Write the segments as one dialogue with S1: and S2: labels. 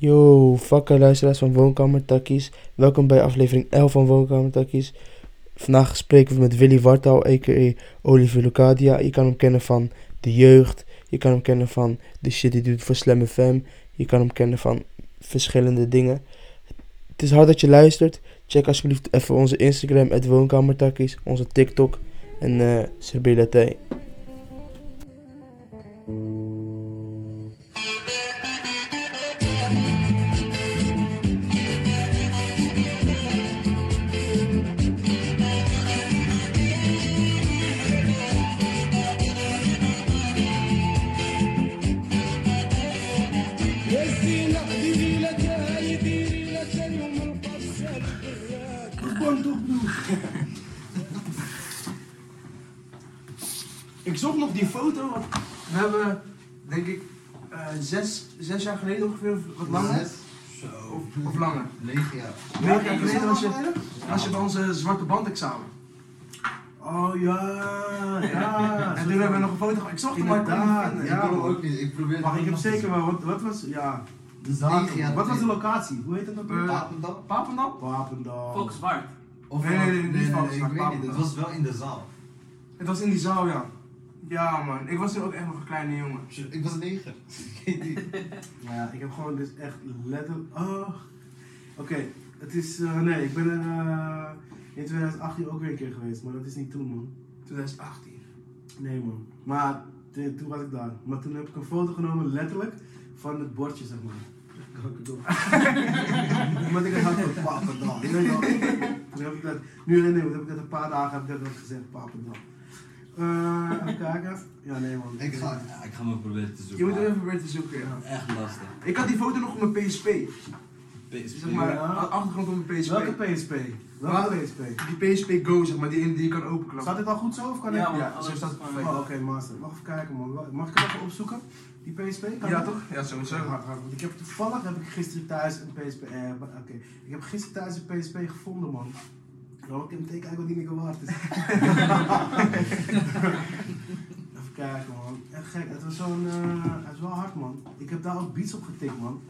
S1: Yo, vakke luisteraars van Woonkamer Takkies. Welkom bij aflevering 11 van Woonkamer Takkies. Vandaag spreken we met Willy Wartaal, a.k.a. Oliver Lucadia. Je kan hem kennen van De Jeugd. Je kan hem kennen van de shit die doet voor Slam FM. Je kan hem kennen van verschillende dingen. Het is hard dat je luistert. Check alsjeblieft even onze Instagram, het Woonkamertakkies. Onze TikTok en uh, Serbia
S2: Ik zocht nog die foto, want we hebben, denk ik, eh, zes, zes jaar geleden ongeveer, of wat langer.
S3: Zo.
S2: Of, of langer.
S3: Negen jaar.
S2: Negen jaar geleden was je, was je bij onze zwarte bandexamen.
S4: Oh ja, ja.
S2: En toen hebben we nog een foto gemaakt. Ik zocht hem maar vinden.
S3: Ik
S4: ja,
S3: kon hem ook niet. Ik probeer
S4: Wacht, ik heb zeker wel. Wat, wat was, ja, de
S3: jaar
S4: Wat was de locatie? Hoe heet ook? weer?
S2: Eh,
S3: Papendal?
S2: Papendal?
S4: Papendal.
S5: Fox Zwart.
S3: Of
S2: Nee, nee, nee, niet
S3: niet. Het was wel in de zaal.
S2: Het was in die zaal, ja. Ja man, ik was toen ook echt nog een kleine jongen.
S3: Ik was negen.
S4: Ja, ik heb gewoon dus echt letterlijk. Oh. Oké, het is. eh, nee, ik ben er eh, in 2018 ook weer een keer geweest, maar dat is niet toen, man.
S2: 2018.
S4: Nee, man. Maar toen was ik daar. Maar toen heb ik een foto genomen, letterlijk, van het bordje, zeg maar. Omdat ik het had Papendal. Weet wel. Toen heb ik nu nee, heb ik dat een paar dagen heb ik dat gezegd, Papendal. Eh, even kijken. Ja, nee, man.
S3: Ik ga,
S5: Ja, ik ga me proberen te
S2: Je
S5: zoeken.
S2: moet er
S5: maar
S2: even weer te zoeken, ja.
S5: Echt lastig.
S2: Ik had die foto nog op mijn PSP.
S5: PSP.
S2: Zeg maar,
S4: Ja.
S2: achtergrond op mijn PSP.
S4: Welke PSP? Welke? PSP?
S2: Die PSP Go, zeg maar, die, die je kan openklappen.
S4: Staat dit al goed zo of kan ik?
S5: Ja, man,
S2: Ja, zo staat het
S5: gewoon-
S4: Oh, oké, master. Mag even kijken, man. Mag ik het even opzoeken? Die PSP? Kan
S2: Ja
S4: dat?
S2: toch? Ja, sowieso.
S4: Hard, hard, hard. Want Ik heb toevallig heb ik gisteren thuis een PSP. Eh, oké. Ik heb gisteren thuis een PSP gevonden, man. Ik wat die niks waard is. Even kijken, man. Echt gek. Het was zo'n. eh, het is wel hard, man. Ik heb daar ook beats op getikt, man.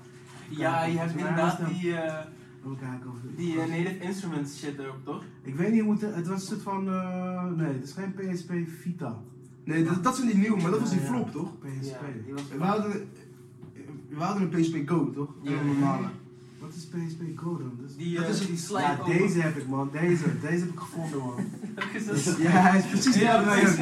S5: Ja, je hebt inderdaad die, eh,
S4: Even kijken of
S5: die eh, native instruments shit erop, toch?
S4: Ik weet niet hoe het. Het was een soort van. nee, het is geen PSP Vita.
S2: Nee, dat, dat zijn die nieuwe, maar dat was die flop, toch?
S4: PSP.
S5: Ja, die was
S2: We hadden, we hadden een PSP Go, toch?
S5: Ja.
S2: Een normale.
S4: Wat is PSP Go dan? Dat is-
S5: Die,
S2: Dat
S5: eh,
S2: is-
S5: die slide
S4: ja, deze heb ik, man. Deze. Deze heb ik gevonden, man.
S5: Is dat-
S2: Ja, hij is precies
S5: Ja, ook,
S4: is,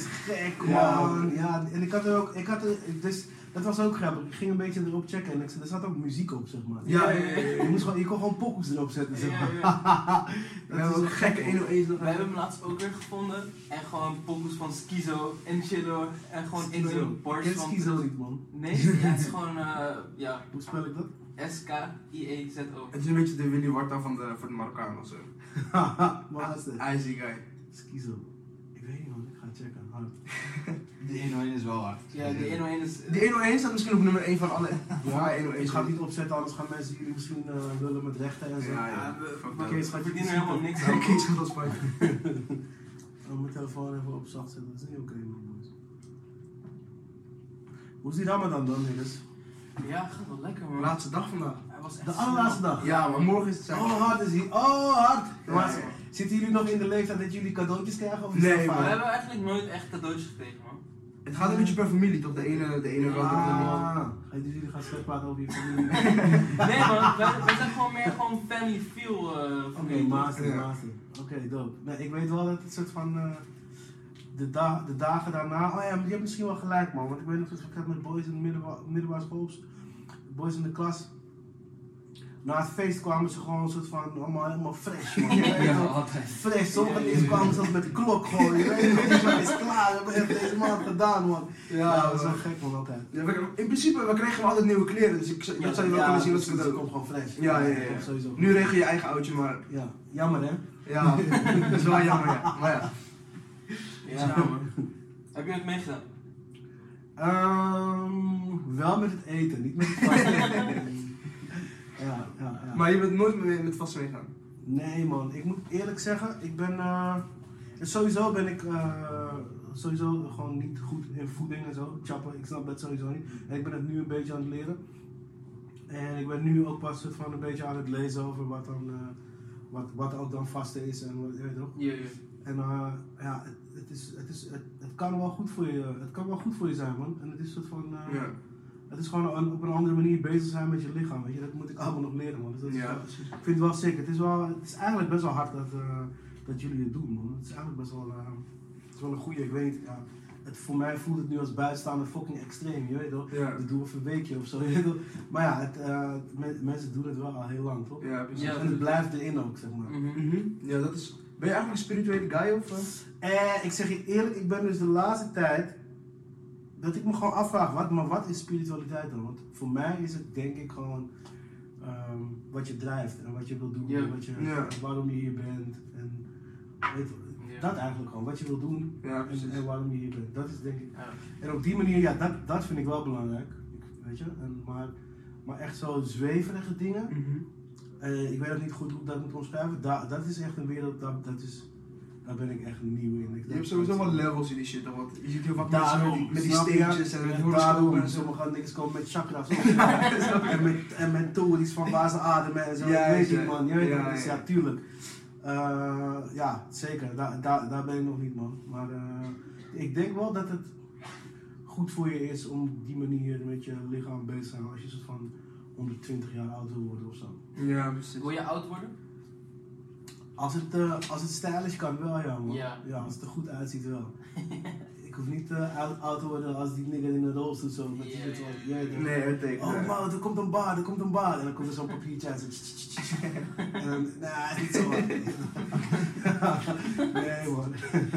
S4: is gek, man. Ja, en ik had er ook, ik had er, dus, dat was ook grappig. Ik ging een beetje erop checken en ik, er zat ook muziek op, zeg maar.
S2: Ja, ja, ja, ja.
S4: Je, moest gewoon, je kon gewoon pokoes erop zetten, zeg
S5: Ja,
S4: maar.
S5: ja.
S2: We hebben ook gekke 101 nog.
S5: We hebben hem laatst ook weer gevonden. En gewoon pokus van Skizo en Chillo. En gewoon in een bars
S4: Ik ken
S5: van...
S4: Skizo niet, man.
S5: Nee, ja, het is gewoon, eh, ja,
S4: Hoe spel ik dat?
S5: S-K-I-E-Z-O.
S2: Het is een beetje de Willy Warta van de, voor de Marokkanen of zo.
S4: Wat is dit?
S2: Icy guy.
S4: Skizo. Ik weet niet, man. Ik ga checken. Hard.
S3: Die 101 is wel hard.
S5: Ja, die 101 is...
S2: Die 101 staat misschien op nummer 1 van alle.
S4: Ja,
S2: Ja, 101
S4: ik ga het niet opzetten, anders gaan mensen jullie misschien eh, willen met rechten en zo.
S2: Ja,
S5: Ja,
S2: ja.
S5: we, verdienen helemaal niks aan.
S2: Kees gaat als spijt.
S4: Mijn telefoon even op zacht zetten, dat is niet oké, man. boys. Hoe is die Ramadan dan, niggas?
S5: Ja, gaat wel lekker man.
S2: Laatste dag vandaag.
S5: Hij was echt
S4: De allerlaatste dag?
S2: Ja, maar morgen is het zijn.
S4: Oh, hard is hij. Oh, hard.
S2: Ja,
S4: Maar
S2: ja.
S4: zitten jullie nog in de leeftijd dat jullie cadeautjes krijgen? Of is
S2: Nee, man.
S5: We hebben eigenlijk nooit echt cadeautjes gekregen man.
S2: Het gaat een beetje per familie toch? De ene, de ene de.
S4: Ah, ga je dus jullie gaan slecht praten over je familie?
S5: Nee man, wij, wij zijn gewoon meer gewoon family feel. eh
S4: Oké, master,
S2: Ja.
S4: master. Oké, dope. Nee, ik weet wel dat het soort van... eh, de, da de dagen daarna... Oh ja, je hebt misschien wel gelijk man. Want ik weet nog dat ik had met boys in de middelba middelbare school... Boys in de klas... Na het feest kwamen ze gewoon een soort van... Allemaal helemaal fresh man. Je weet
S3: Ja,
S4: toch?
S3: altijd.
S4: Fresh, sommigen die kwamen zelfs met de klok gewoon. Je weet nog, is klaar. We hebben deze maand gedaan man. Ja, dat is wel gek man altijd.
S2: Ja, in principe, we kregen altijd nieuwe kleren, dus ik, dat zou je wel kunnen zien als
S4: het
S2: het
S4: komt gewoon fresh.
S2: Ja, ja, ja.
S4: Sowieso.
S2: Nu regel je je eigen oudje, maar
S4: Ja, jammer hè?
S2: ja, dat is wel jammer, ja. Maar ja.
S5: Ja man. Heb je het meegedaan?
S4: Ehm, wel met het eten, niet met het vasten. ja, ja, ja.
S2: Maar je bent nooit meer met vast meegaan.
S4: Nee man, ik moet eerlijk zeggen, ik ben, eh, sowieso ben ik eh, sowieso gewoon niet goed in voeding en zo, chappen, ik snap dat sowieso niet. En ik ben het nu een beetje aan het leren. En ik ben nu ook pas soort van een beetje aan het lezen over wat dan, eh, wat, wat ook dan vasten is en wat, je weet toch.
S5: Ja, ja.
S4: En eh, ja, het, is, het, is, het, het kan wel goed voor je, het kan wel goed voor je zijn man. En het is soort van, eh,
S2: Ja.
S4: het is gewoon een- op een andere manier bezig zijn met je lichaam, weet je. Dat moet ik allemaal nog leren man. Dus dat is
S2: Ja,
S4: ik vind het wel sick. Het is, wel, het is eigenlijk best wel hard dat, eh, dat jullie het doen, man. Het is eigenlijk best wel, eh, het is wel een goede, ik weet ja. Het, voor mij voelt het nu als buitenstaander fucking extreem, je weet toch?
S2: Ja.
S4: Dat doen we voor een weekje of zo, je weet toch? Maar ja, het, eh, men- mensen doen het wel al heel lang, toch?
S2: Ja, precies.
S5: Ja.
S4: En het blijft erin ook, zeg maar.
S5: Mhm.
S2: Ja, dat is. Ben je eigenlijk een spirituele guy of? eh?
S4: Eh, ik zeg je eerlijk, ik ben dus de laatste tijd dat ik me gewoon afvraag, wat, maar wat is spiritualiteit dan? Want voor mij is het denk ik gewoon ehm, wat je drijft en wat je wil doen, en wat je, waarom je hier bent. En, weet. Dat eigenlijk gewoon, wat je wil doen
S2: Ja,
S4: en, waarom je hier bent. Dat is denk ik.
S5: Ja.
S4: En op die manier, ja, dat, dat vind ik wel belangrijk. Ik- Weet je, en, maar, maar echt zo zweverige dingen.
S2: Mhm.
S4: Eh, ik weet ook niet goed hoe ik dat moet omschrijven. Da, dat is echt een wereld, dat, dat is, daar ben ik echt nieuw in. Ik,
S2: Je hebt sowieso wel levels in die shit? Want je ziet heel vaak
S4: Daarom,
S2: mensen met die, met steentjes en met horoscopen en zo.
S4: sommige niks komen met chakras en met, en met van waar ze ademen en zo.
S2: Ja,
S4: weet man, je weet
S2: ja,
S4: dus
S2: ja.
S4: tuurlijk. Eh, ja, zeker, daar, daar, daar ben ik nog niet man. Maar eh, ik denk wel dat het goed voor je is om op die manier met je lichaam bezig te zijn als je soort van onder 20 jaar oud wil worden of zo.
S2: Ja, precies.
S5: Wil je oud worden?
S4: Als het, eh, als het stylish kan wel ja man.
S5: Ja.
S4: als het er goed uitziet wel. ik hoef niet eh, oud, oud te worden als die nigger in de rolstoel zo. Met die.
S2: Nee, het teken.
S4: Oh man, er komt een bar, er komt een bar. En dan komt er zo'n papiertje uit. En dan, nah, is niet zo hard. nee man.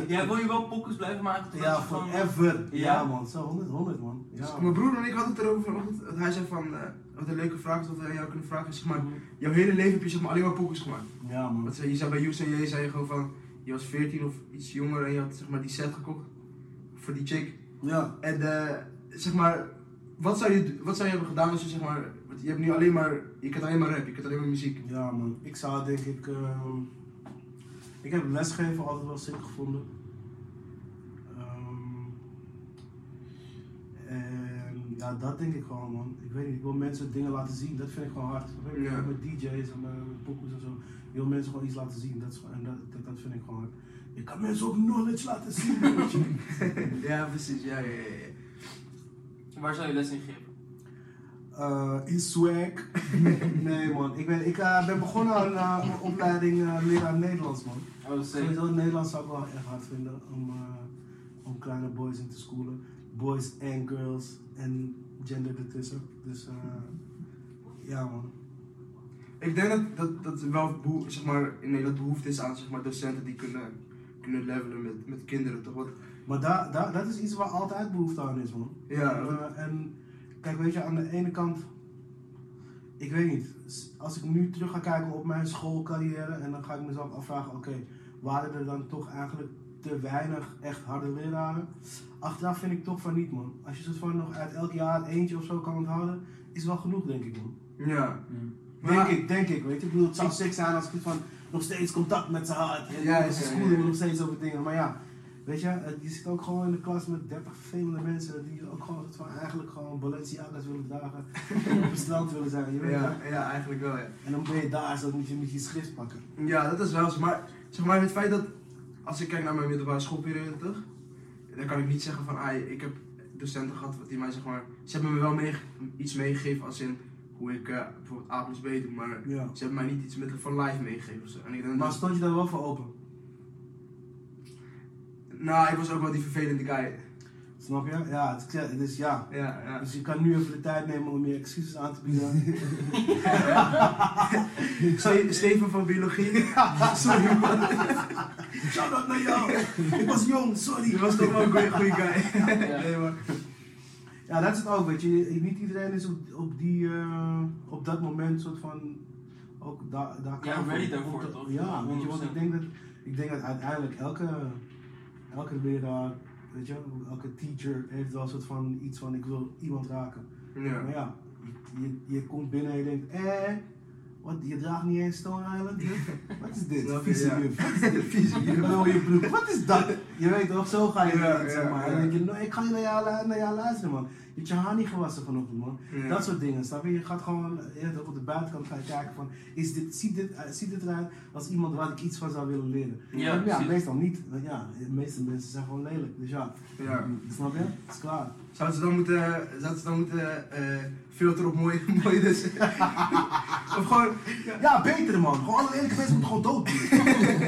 S5: Ja, wil je wel pokus blijven maken?
S4: Ja, forever. Ja,
S5: Ja?
S4: man, zo 100, 100 man. Ja,
S2: Dus
S4: man.
S2: mijn broer en ik hadden het erover vanochtend. dat Hij zei van, eh, wat een leuke vraag is dat we aan jou kunnen vragen. is, Zeg maar, jouw hele leven heb je zeg maar, alleen maar pokus gemaakt.
S4: Ja man.
S2: Wat zei, je zei bij Youssef en J zei je gewoon van, je was 14 of iets jonger en je had zeg maar, die set gekocht voor die chick.
S4: Ja.
S2: En eh, zeg maar, wat zou, je, wat zou je hebben gedaan als je zeg maar, want je hebt nu alleen maar, je kent alleen maar rap, je kent alleen maar muziek.
S4: Ja man, ik zou denk ik. ehm, ik heb lesgeven altijd wel sick gevonden. Ehm, en ja, dat denk ik gewoon man. Ik weet niet, ik wil mensen dingen laten zien, dat vind ik gewoon hard. Ik
S2: Ja.
S4: Met DJ's en eh, met pokoes en zo. Ik wil mensen gewoon iets laten zien, dat, is, en dat, dat, dat vind ik gewoon hard. Ik kan mensen ook knowledge laten zien. je.
S2: ja, precies, ja, ja, ja.
S5: Waar zou je les in geven?
S4: Eh, in swag. nee man, ik ben, ik, eh, ben begonnen aan eh, een opleiding eh, leraar Nederlands man.
S5: Oh, zeker.
S4: Sowieso in Nederland zou ik wel echt hard vinden om, eh, om kleine boys in te schoolen. Boys en girls en gender ertussen. Dus eh, ja man.
S2: Ik denk dat, dat, dat wel zeg maar, in Nederland behoefte is aan zeg maar, docenten die kunnen, kunnen levelen met, met kinderen, toch? Want,
S4: Maar daar daar dat is iets waar altijd behoefte aan is man.
S2: ja,
S4: En, eh, en kijk, weet je, aan de ene kant, ik weet niet, als ik nu terug ga kijken op mijn schoolcarrière en dan ga ik mezelf afvragen, oké, waren er dan toch eigenlijk te weinig echt harde leraren? Achteraf vind ik toch van niet man. Als je soort van nog uit elk jaar eentje of zo kan onthouden, is wel genoeg denk ik man.
S2: ja.
S4: Denk
S2: Maar-
S4: ik, denk ik, weet je. Ik bedoel, het zou sick zijn als ik van nog steeds contact met ze had. En
S2: Ja,
S4: ja,
S2: ja,
S4: ze
S2: ja,
S4: schoolen me
S2: ja.
S4: nog steeds over dingen. Maar ja, weet je, je zit ook gewoon in de klas met 30 vervelende mensen die ook gewoon van eigenlijk gewoon Balenciaga's willen dragen. en op het strand willen zijn, je weet
S2: Ja, ja, eigenlijk wel, ja.
S4: En dan ben je daar, zo moet je met je schrift pakken.
S2: Ja, dat is wel zo. Maar zeg maar het feit dat, als ik kijk naar mijn middelbare schoolperiode toch, dan kan ik niet zeggen van, ah, ik heb docenten gehad die mij zeg maar, ze hebben me wel mee, iets meegegeven als in hoe ik eh, bijvoorbeeld A plus B doe, maar
S4: Ja.
S2: ze hebben mij niet iets met van live meegegeven zo. En ik denk,
S4: Maar stond je daar wel voor open?
S2: nou, ik was ook wel die vervelende guy.
S4: Snap je? Ja, het, is- dus ja.
S2: Ja, ja.
S4: Dus je kan nu even de tijd nemen om je excuses aan te bieden.
S2: Ste- Steven van biologie. Sorry man.
S4: Shout-out naar jou! Ik was jong, sorry!
S2: Je was toch wel een goede, goede guy.
S5: Ja.
S2: Nee, maar,
S4: Ja, dat is het ook, weet je. Niet iedereen is op, op, die, eh, op dat moment soort van... Ook daar daar klaar voor.
S5: ready daarvoor, toch?
S4: Ja, weet je, want
S5: 100%.
S4: ik denk dat, ik denk dat uiteindelijk elke, elke leraar, weet je, elke teacher heeft wel een soort van iets van ik wil iemand raken.
S2: ja.
S4: Maar ja, je, je, je komt binnen en je denkt, eh, wat, je draagt niet eens Stone Island? Wat is dit? Vieze
S2: ja.
S4: juf. Wat is dit? Je broek. Wat is dat? Je weet toch, zo ga je
S2: Ja,
S4: zeg maar. En dan denk je, nou, ik ga niet naar jou, naar jou luisteren, man. Je hebt je haar niet gewassen vanochtend, man. Dat soort dingen, snap je? Je gaat gewoon op de buitenkant gaan kijken van, is dit, ziet, dit, eh, ziet dit eruit als iemand waar ik iets van zou willen leren?
S5: Ja,
S4: meestal niet. Want ja, de meeste mensen zijn gewoon lelijk. Dus ja,
S2: Ja.
S4: snap je? Het is klaar.
S2: Zouden ze dan moeten, zouden ze dan moeten eh, filteren op mooie, mooie dus. of gewoon,
S4: Ja, beter man. Gewoon alle lelijke mensen moeten gewoon dood.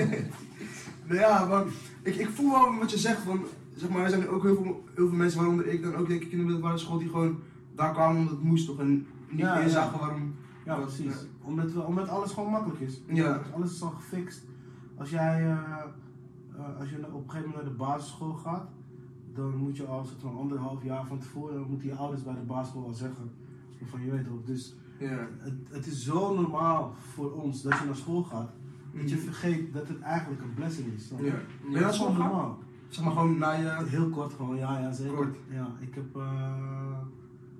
S2: nou ja, maar ik, ik voel wel wat je zegt van, zeg maar, er zijn ook heel veel, heel veel mensen, waaronder ik dan ook denk ik in de middelbare school, die gewoon daar kwamen omdat het moest toch en niet
S4: Ja,
S2: meer zagen waarom.
S4: Ja, precies. Omdat, we- omdat alles gewoon makkelijk is.
S2: Ja.
S4: Alles is al gefixt. Als jij eh, eh, als je op een gegeven moment naar de basisschool gaat, dan moet je al soort van anderhalf jaar van tevoren, dan moeten je ouders bij de basisschool al zeggen. Van je weet toch. Dus
S2: Ja.
S4: het, het is zo normaal voor ons dat je naar school gaat, dat je
S2: Mhm.
S4: vergeet dat het eigenlijk een blessing is.
S2: Ja.
S4: Dat is gewoon normaal.
S2: Zeg maar gewoon na je.
S4: Heel kort gewoon, ja, ja zeker.
S2: Kort.
S4: Ja, ik heb eh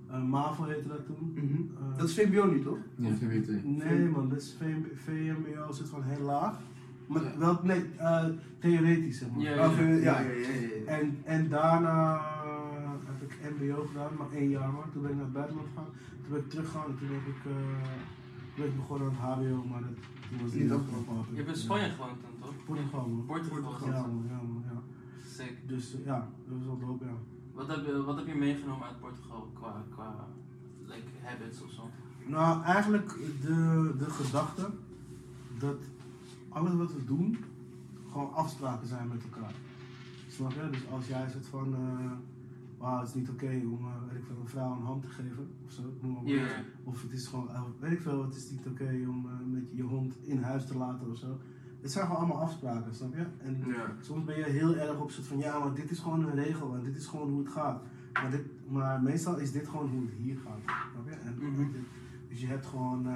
S4: eh, MAVO heette dat toen.
S2: Mhm.
S4: Eh,
S2: Dat is VBO nu toch?
S6: Ja, VWT.
S4: Nee man, dat is VM VMBO zit van heel laag. Maar
S6: Ja.
S4: wel, nee, eh, theoretisch zeg maar.
S5: Ja, ja.
S2: Ja, ja, ja, ja, ja.
S4: En, en daarna ik MBO gedaan, maar één jaar maar. Toen ben ik naar het buitenland gegaan. Toen ben ik teruggegaan en toen heb ik, toen ben ik begonnen aan het HBO, maar dat toen was
S2: Niet afgelopen.
S5: Je hebt in Spanje gewoond toen, toch?
S4: Portugal man.
S5: Portugal.
S4: Ja man, ja man, ja.
S5: Sick.
S4: Dus eh, ja, dat was wel dope ja.
S5: Wat heb je, wat heb je meegenomen uit Portugal qua, qua like, habits of zo?
S4: Nou, eigenlijk de, de gedachte dat alles wat we doen gewoon afspraken zijn met elkaar. Snap je? Dus als jij zegt van, eh wauw, het is niet oké om eh, weet ik veel, een vrouw een hand te geven of zo, noem maar. Of het is gewoon, eh, weet ik veel, het is niet oké om eh, met je hond in huis te laten of zo. Het zijn gewoon allemaal afspraken, snap je? En soms ben je heel erg op soort van, ja, maar dit is gewoon een regel en dit is gewoon hoe het gaat. Maar, dit, maar meestal is dit gewoon hoe het hier gaat, snap je? En,
S5: Mhm.
S4: Dus je hebt gewoon,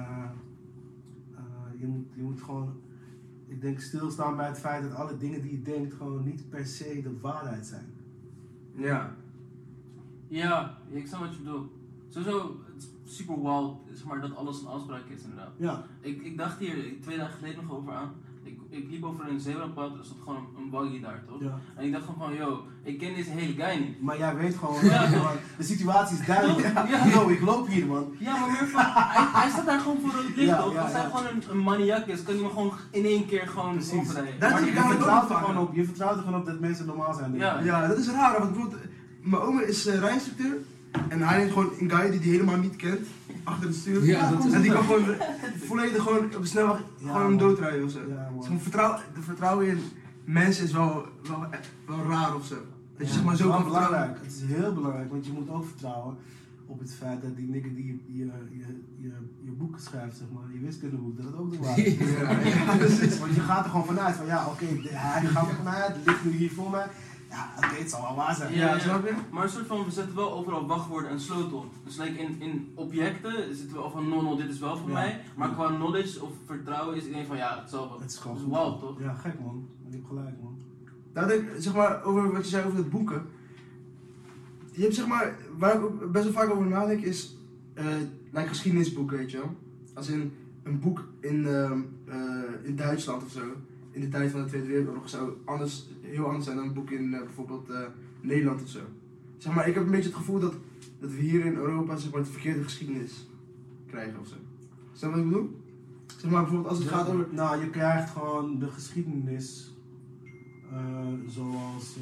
S4: je, moet, je moet gewoon, ik denk stilstaan bij het feit dat alle dingen die je denkt gewoon niet per se de waarheid zijn.
S2: Ja.
S5: Ja, ik snap wat je bedoelt. Sowieso, het is super wild, zeg maar, dat alles een afspraak is inderdaad.
S4: Ja,
S5: Ik, ik dacht hier twee dagen geleden nog over aan. Ik, ik liep over een zebrapad, er stond gewoon een buggy daar, toch?
S4: ja.
S5: En ik dacht gewoon van, yo, ik ken deze hele guy niet.
S4: Maar jij weet gewoon,
S5: Ja.
S4: man, de situatie is duidelijk.
S5: Ja.
S4: Yo, ik loop hier man.
S5: Ja, maar meer van, hij, hij staat daar gewoon voor het licht,
S4: Ja,
S5: toch?
S4: ja,
S5: Als hij
S4: ja.
S5: gewoon een, een maniak is, kan hij me gewoon in één keer gewoon
S4: Precies.
S5: overrijden.
S2: Dat
S4: Maar
S2: zie
S4: je vertrouwt er gewoon op, je vertrouwt er gewoon op dat mensen normaal zijn.
S5: Ja.
S2: Ja, dat is raar, want bijvoorbeeld, mijn oma is uh, rijinstructeur en hij neemt gewoon een guy die hij helemaal niet kent achter het stuur.
S6: Ja, dat is
S2: en die kan gewoon volledig gewoon op de snelweg gewoon hem doodrijden of zo.
S4: Ja, man.
S2: Dus mijn vertrouw, de vertrouwen in mensen is wel, wel, wel raar of zo. Dat je zeg maar
S4: het
S2: zo
S4: is
S2: kan vertrouwen.
S4: belangrijk. Het is heel belangrijk, want je moet ook vertrouwen op het feit dat die nigger die je, je, je, je, boek schrijft, zeg maar, je wiskundeboek, dat het ook de waarheid is.
S2: Ja, ja, precies.
S4: Want je gaat er gewoon vanuit van ja, oké, hij gaat er vanuit, het ligt nu hier voor mij. Ja, oké, het zal wel waar zijn.
S5: Ja,
S2: Ja,
S5: ja.
S2: snap je?
S5: Maar een soort van, we zetten wel overal wachtwoorden en sleutel. Dus like in, in objecten zitten we al van, no, no, dit is wel van
S4: Ja.
S5: mij. Maar qua knowledge of vertrouwen is iedereen van, ja, het zal wel.
S4: Het is gewoon
S5: Dus toch?
S4: Ja, gek man. Je hebt gelijk man.
S2: Nou, denk, zeg maar, over wat je zei over het boeken. Je hebt zeg maar, waar ik ook best wel vaak over nadenk, is eh like geschiedenisboeken, weet je wel. Als in een boek in, ehm, eh, in Duitsland of zo, in de tijd van de Tweede Wereldoorlog, zou anders, heel anders zijn dan een boek in eh, bijvoorbeeld eh, Nederland of zo. Zeg maar, ik heb een beetje het gevoel dat, dat we hier in Europa zeg maar, de verkeerde geschiedenis krijgen of zo. Snap je wat ik bedoel? Zeg maar bijvoorbeeld als het gaat over.
S4: Nou, je krijgt gewoon de geschiedenis eh, zoals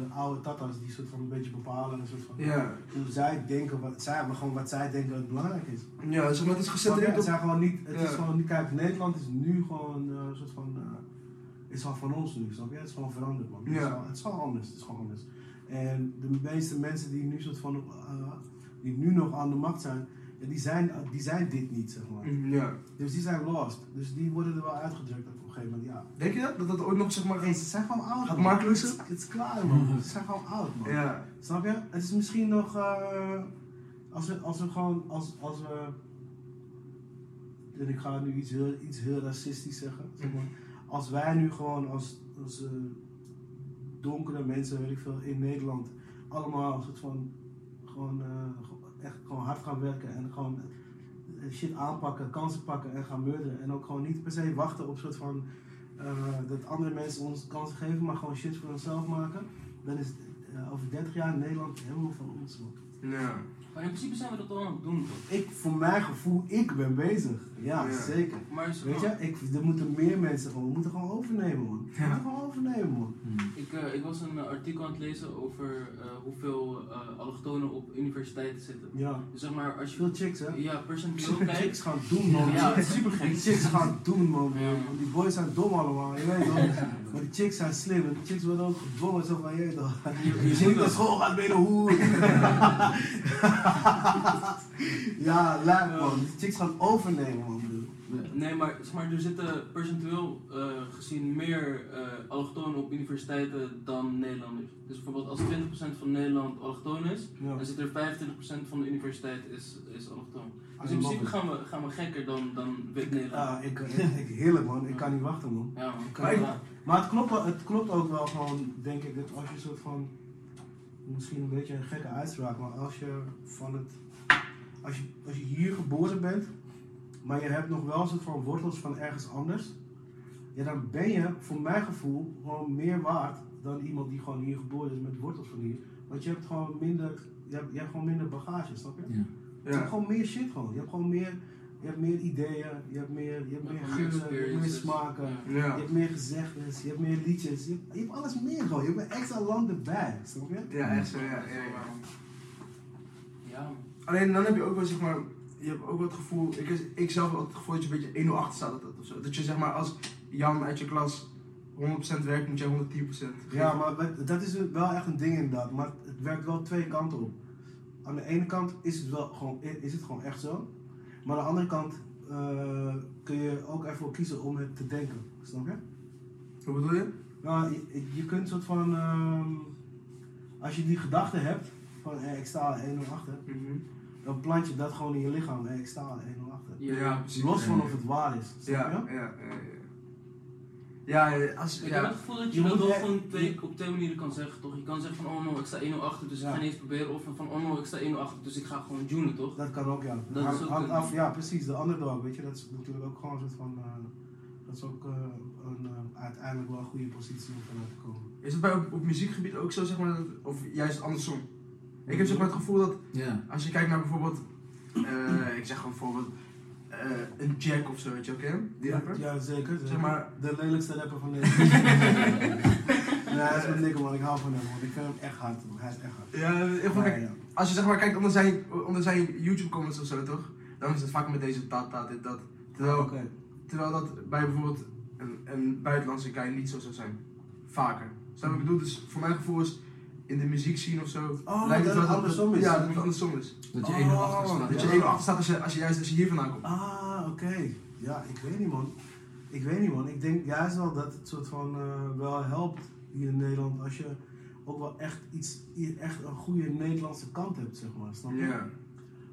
S4: de oude tatas die soort van een beetje bepalen. Een soort van,
S2: Ja.
S4: Hoe zij denken, wat, zij hebben gewoon wat zij denken dat belangrijk is.
S2: Ja, zeg maar, het is gecentreerd
S4: Het, zijn gewoon niet, het is gewoon niet, kijk, Nederland is nu gewoon eh, een soort van, eh, is gewoon van ons nu, snap je? Het is gewoon veranderd man. Het, is het is gewoon anders, het is gewoon anders. En de meeste mensen die nu soort van, eh, die nu nog aan de macht zijn, die zijn, die zijn dit niet, zeg maar.
S2: Ja.
S4: Dus die zijn lost. Dus die worden er wel uitgedrukt gegeven moment, ja.
S2: Denk je dat? Dat dat ooit nog, zeg maar...
S4: Hey, ze zijn gewoon oud,
S2: Gaat. Mark
S4: Het
S2: lussen?
S4: is- Het is klaar, man. Ze zijn gewoon oud, man.
S2: Ja.
S4: Snap je? Het is misschien nog. eh, als, we, als we gewoon. Als, als we. En ik ga nu iets heel, iets heel racistisch zeggen. Zeg maar. Als wij nu gewoon als, als eh, donkere mensen, weet ik veel, in Nederland. allemaal een soort van. gewoon. gewoon echt gewoon hard gaan werken en gewoon. Shit aanpakken, kansen pakken en gaan murderen. En ook gewoon niet per se wachten op soort van. eh, dat andere mensen ons kansen geven, maar gewoon shit voor onszelf maken. Dan is eh, over 30 jaar in Nederland helemaal van ons.
S2: Ja.
S5: Maar in principe zijn we dat al aan het doen toch?
S4: Ik, voor mijn gevoel, ik ben bezig. Ja,
S2: Ja.
S4: zeker.
S5: Maar is-
S4: Weet je, ik, er moeten meer mensen gewoon, we moeten gewoon overnemen man. We
S2: Ja.
S4: moeten gewoon overnemen man.
S5: Ik, eh, ik was een eh, artikel aan het lezen over eh, hoeveel eh, allochtonen op universiteiten zitten.
S4: Ja.
S5: Dus zeg maar, als je
S4: Veel chicks hè.
S5: ja, percentueel
S4: Chicks
S5: kijkt,
S4: gaan doen man.
S5: ja, super
S4: Die
S5: gek.
S4: chicks gaan doen man.
S5: Ja.
S4: Want die boys zijn dom allemaal, je weet toch. Maar die chicks zijn slim en die chicks worden ook gedwongen zo van, je weet toch.
S5: Je
S4: Je
S5: ziet dat.
S4: school gaat je. ja, lijp man. Die chicks gaan overnemen man. broer.
S5: Nee, maar, zeg maar er zitten percentueel eh, gezien meer eh allochtonen op universiteiten dan Nederlanders. Dus bijvoorbeeld als 20% van Nederland allochtoon is,
S4: Ja.
S5: dan zit er 25% van de universiteit is, is allochtoon. Dus in principe gaan we, gaan we gekker dan, dan wit Nederland.
S4: Ja, ik, ik, ik, heerlijk man. Ik kan niet wachten man.
S5: Ja, man.
S2: Maar ik-.
S4: Maar het klopt, het klopt ook wel gewoon, denk ik, dat als je soort van, misschien een beetje een gekke uitspraak, maar als je van het, als je, als je hier geboren bent, maar je hebt nog wel een soort van wortels van ergens anders, ja, dan ben je, voor mijn gevoel, gewoon meer waard dan iemand die gewoon hier geboren is met wortels van hier. Want je hebt gewoon minder, je hebt, je hebt gewoon minder bagage, snap je?
S6: Ja.
S4: Je hebt gewoon meer shit gewoon. Je hebt gewoon meer, je hebt meer ideeën, je hebt meer, je hebt meer geuren, je hebt meer smaken.
S5: Ja.
S4: Je hebt meer gezegdes, je hebt meer liedjes, je hebt, je hebt alles meer gewoon. Je hebt een extra land erbij, snap je?
S2: Ja, echt zo, ja. ja. Alleen dan heb je ook wel, zeg maar, je hebt ook wel het gevoel, ik, ik zelf heb ook het gevoel dat je een beetje 1 achter staat altijd of zo. Dat je zeg maar als Jan uit je klas 100% werkt, moet jij 110%
S4: Ja, maar dat is wel echt een ding inderdaad. Maar het werkt wel twee kanten op. Aan de ene kant is het wel gewoon, is het gewoon echt zo. Maar aan de andere kant eh, kun je ook ervoor kiezen om het te denken, snap je?
S2: Hoe bedoel je?
S4: Nou, je, je kunt soort van, ehm, als je die gedachte hebt, van eh, ik sta 1 achter, dan plant je dat gewoon in je lichaam. Eh, ik sta 1 achter.
S2: Ja, precies.
S4: Los van of het waar is, snap
S2: Ja,
S4: je?
S2: ja, ja. Ja, ja, als,
S5: Ik heb
S2: ja.
S5: het gevoel dat je,
S4: Je
S5: dat wel twee, op twee manieren kan zeggen, toch? Je kan zeggen van, oh no, ik sta 1-0 achter, dus
S4: Ja.
S5: ik ga niet eens proberen. Of van, oh no, ik sta 1-0 achter, dus ik ga gewoon junen, toch?
S4: Dat kan ook, ja.
S5: Dat ook
S4: hangt af, ja, precies. De underdog, weet je, dat is natuurlijk ook gewoon een soort van. eh, dat is ook eh, een, eh, uiteindelijk wel een goede positie om vanuit te komen.
S2: Is het bij op, op muziekgebied ook zo, zeg maar, dat, of juist andersom? Ik heb zeg maar het gevoel dat
S6: Ja.
S2: als je kijkt naar bijvoorbeeld, eh, ik zeg gewoon bijvoorbeeld, eh, een Jack of zo, weet je ook? Die rapper?
S4: Ja, zeker.
S2: Zeg maar-
S4: De lelijkste rapper van Nederland. nee, hij is een dikke man, ik hou van hem, man. Ik vind hem echt hard, man. Hij is echt hard.
S2: Ja, kijk,
S4: ja.
S2: als je zeg maar kijkt onder zijn, onder zijn YouTube comments of zo, toch? Dan is het vaak met deze tat, tat, dit, dat. Terwijl,
S4: Oké.
S2: terwijl dat bij bijvoorbeeld een, een buitenlandse guy niet zo zou zijn. Vaker. Snap ik bedoel? Dus voor mijn gevoel is in de muziek zien of zo.
S4: Oh,
S2: lijkt
S4: dat
S2: het
S4: het
S2: wel
S4: andersom is.
S2: Ja, dat het andersom is.
S6: Dat je
S4: Oh,
S6: 1 achter staat.
S2: Dat je
S6: ja.
S2: 1 achter staat als je, als je juist als je hier vandaan komt.
S4: Ah, oké. Ja, ik weet niet, man. Ik weet niet, man. Ik denk juist wel dat het soort van eh, wel helpt hier in Nederland als je ook wel echt iets, echt een goede Nederlandse kant hebt, zeg maar. Snap je?
S2: Ja.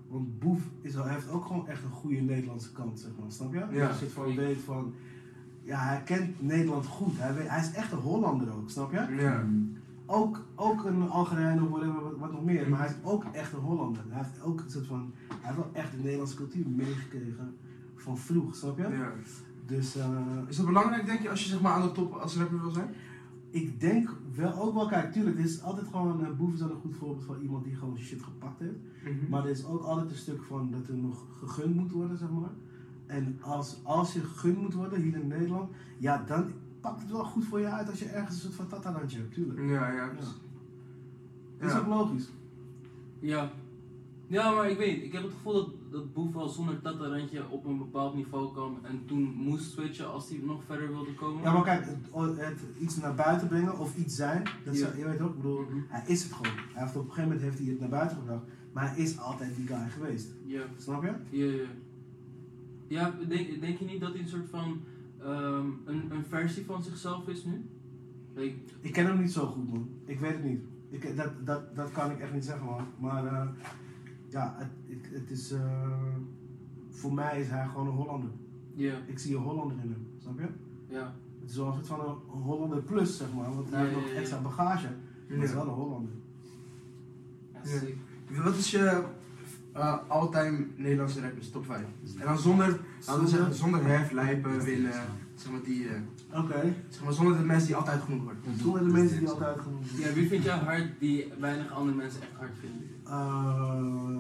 S4: Want Boef is heeft ook gewoon echt een goede Nederlandse kant, zeg maar. Snap je?
S2: Ja.
S4: Dat je soort van weet van, ja, hij kent Nederland goed. Hij, weet, hij is echt een Hollander ook, snap je?
S2: Ja.
S4: Ook, ook een Algerijn of whatever, wat, wat nog meer. Maar hij is ook echt een Hollander. Hij heeft ook een soort van, hij heeft wel echt de Nederlandse cultuur meegekregen van vroeg, snap je?
S2: ja.
S4: Dus eh,
S2: Is dat belangrijk, denk je, als je zeg maar aan de top als rapper wil zijn?
S4: ik denk wel ook wel, kijk, tuurlijk, er is altijd gewoon, uh, Boef is wel een goed voorbeeld van iemand die gewoon shit gepakt heeft. Maar er is ook altijd een stuk van dat er nog gegund moet worden, zeg maar. En als, als je gegund moet worden hier in Nederland, ja, dan pakt het wel goed voor je uit als je ergens een soort van tatalandje hebt, tuurlijk.
S2: Ja, ja. precies.
S4: Is
S2: Ja.
S4: ook logisch.
S5: Ja. Ja, maar ik weet. Ik heb het gevoel dat, dat Boef al zonder tatarandje op een bepaald niveau kwam en toen moest switchen als hij nog verder wilde komen.
S4: Ja, maar kijk, het, het iets naar buiten brengen of iets zijn, dat is,
S5: Ja.
S4: je weet ook, ik bedoel,
S5: Mhm.
S4: hij is het gewoon. Hij heeft op een gegeven moment heeft hij het naar buiten gebracht, maar hij is altijd die guy geweest.
S5: Ja.
S4: Snap je?
S5: Ja, ja. Ja, denk, denk je niet dat hij een soort van ehm, een, een versie van zichzelf is nu? Like,
S4: Ik ken hem niet zo goed, man. Ik weet het niet. Ik, dat, dat, dat kan ik echt niet zeggen, man. Maar eh, ja, het, ik, het is. eh, voor mij is hij gewoon een Hollander.
S5: ja,
S4: Ik zie een Hollander in hem, snap je?
S5: ja.
S4: Het is wel een soort van een Hollander plus, zeg maar. Want hij
S5: Ja,
S4: heeft nog
S5: ja.
S4: extra bagage. Maar is wel een Hollander.
S5: ja.
S2: Wat is je uh, all-time Nederlandse rappers, top 5? En dan zonder, laten we zeggen, zonder hef, lijpen, winnen, zeg maar die, eh,
S4: Oké.
S2: zeg maar zonder de mensen die altijd genoemd worden.
S4: Zonder de mensen die altijd genoemd worden.
S5: Ja, wie vind jij hard die weinig andere mensen echt hard vinden?
S4: Ehm,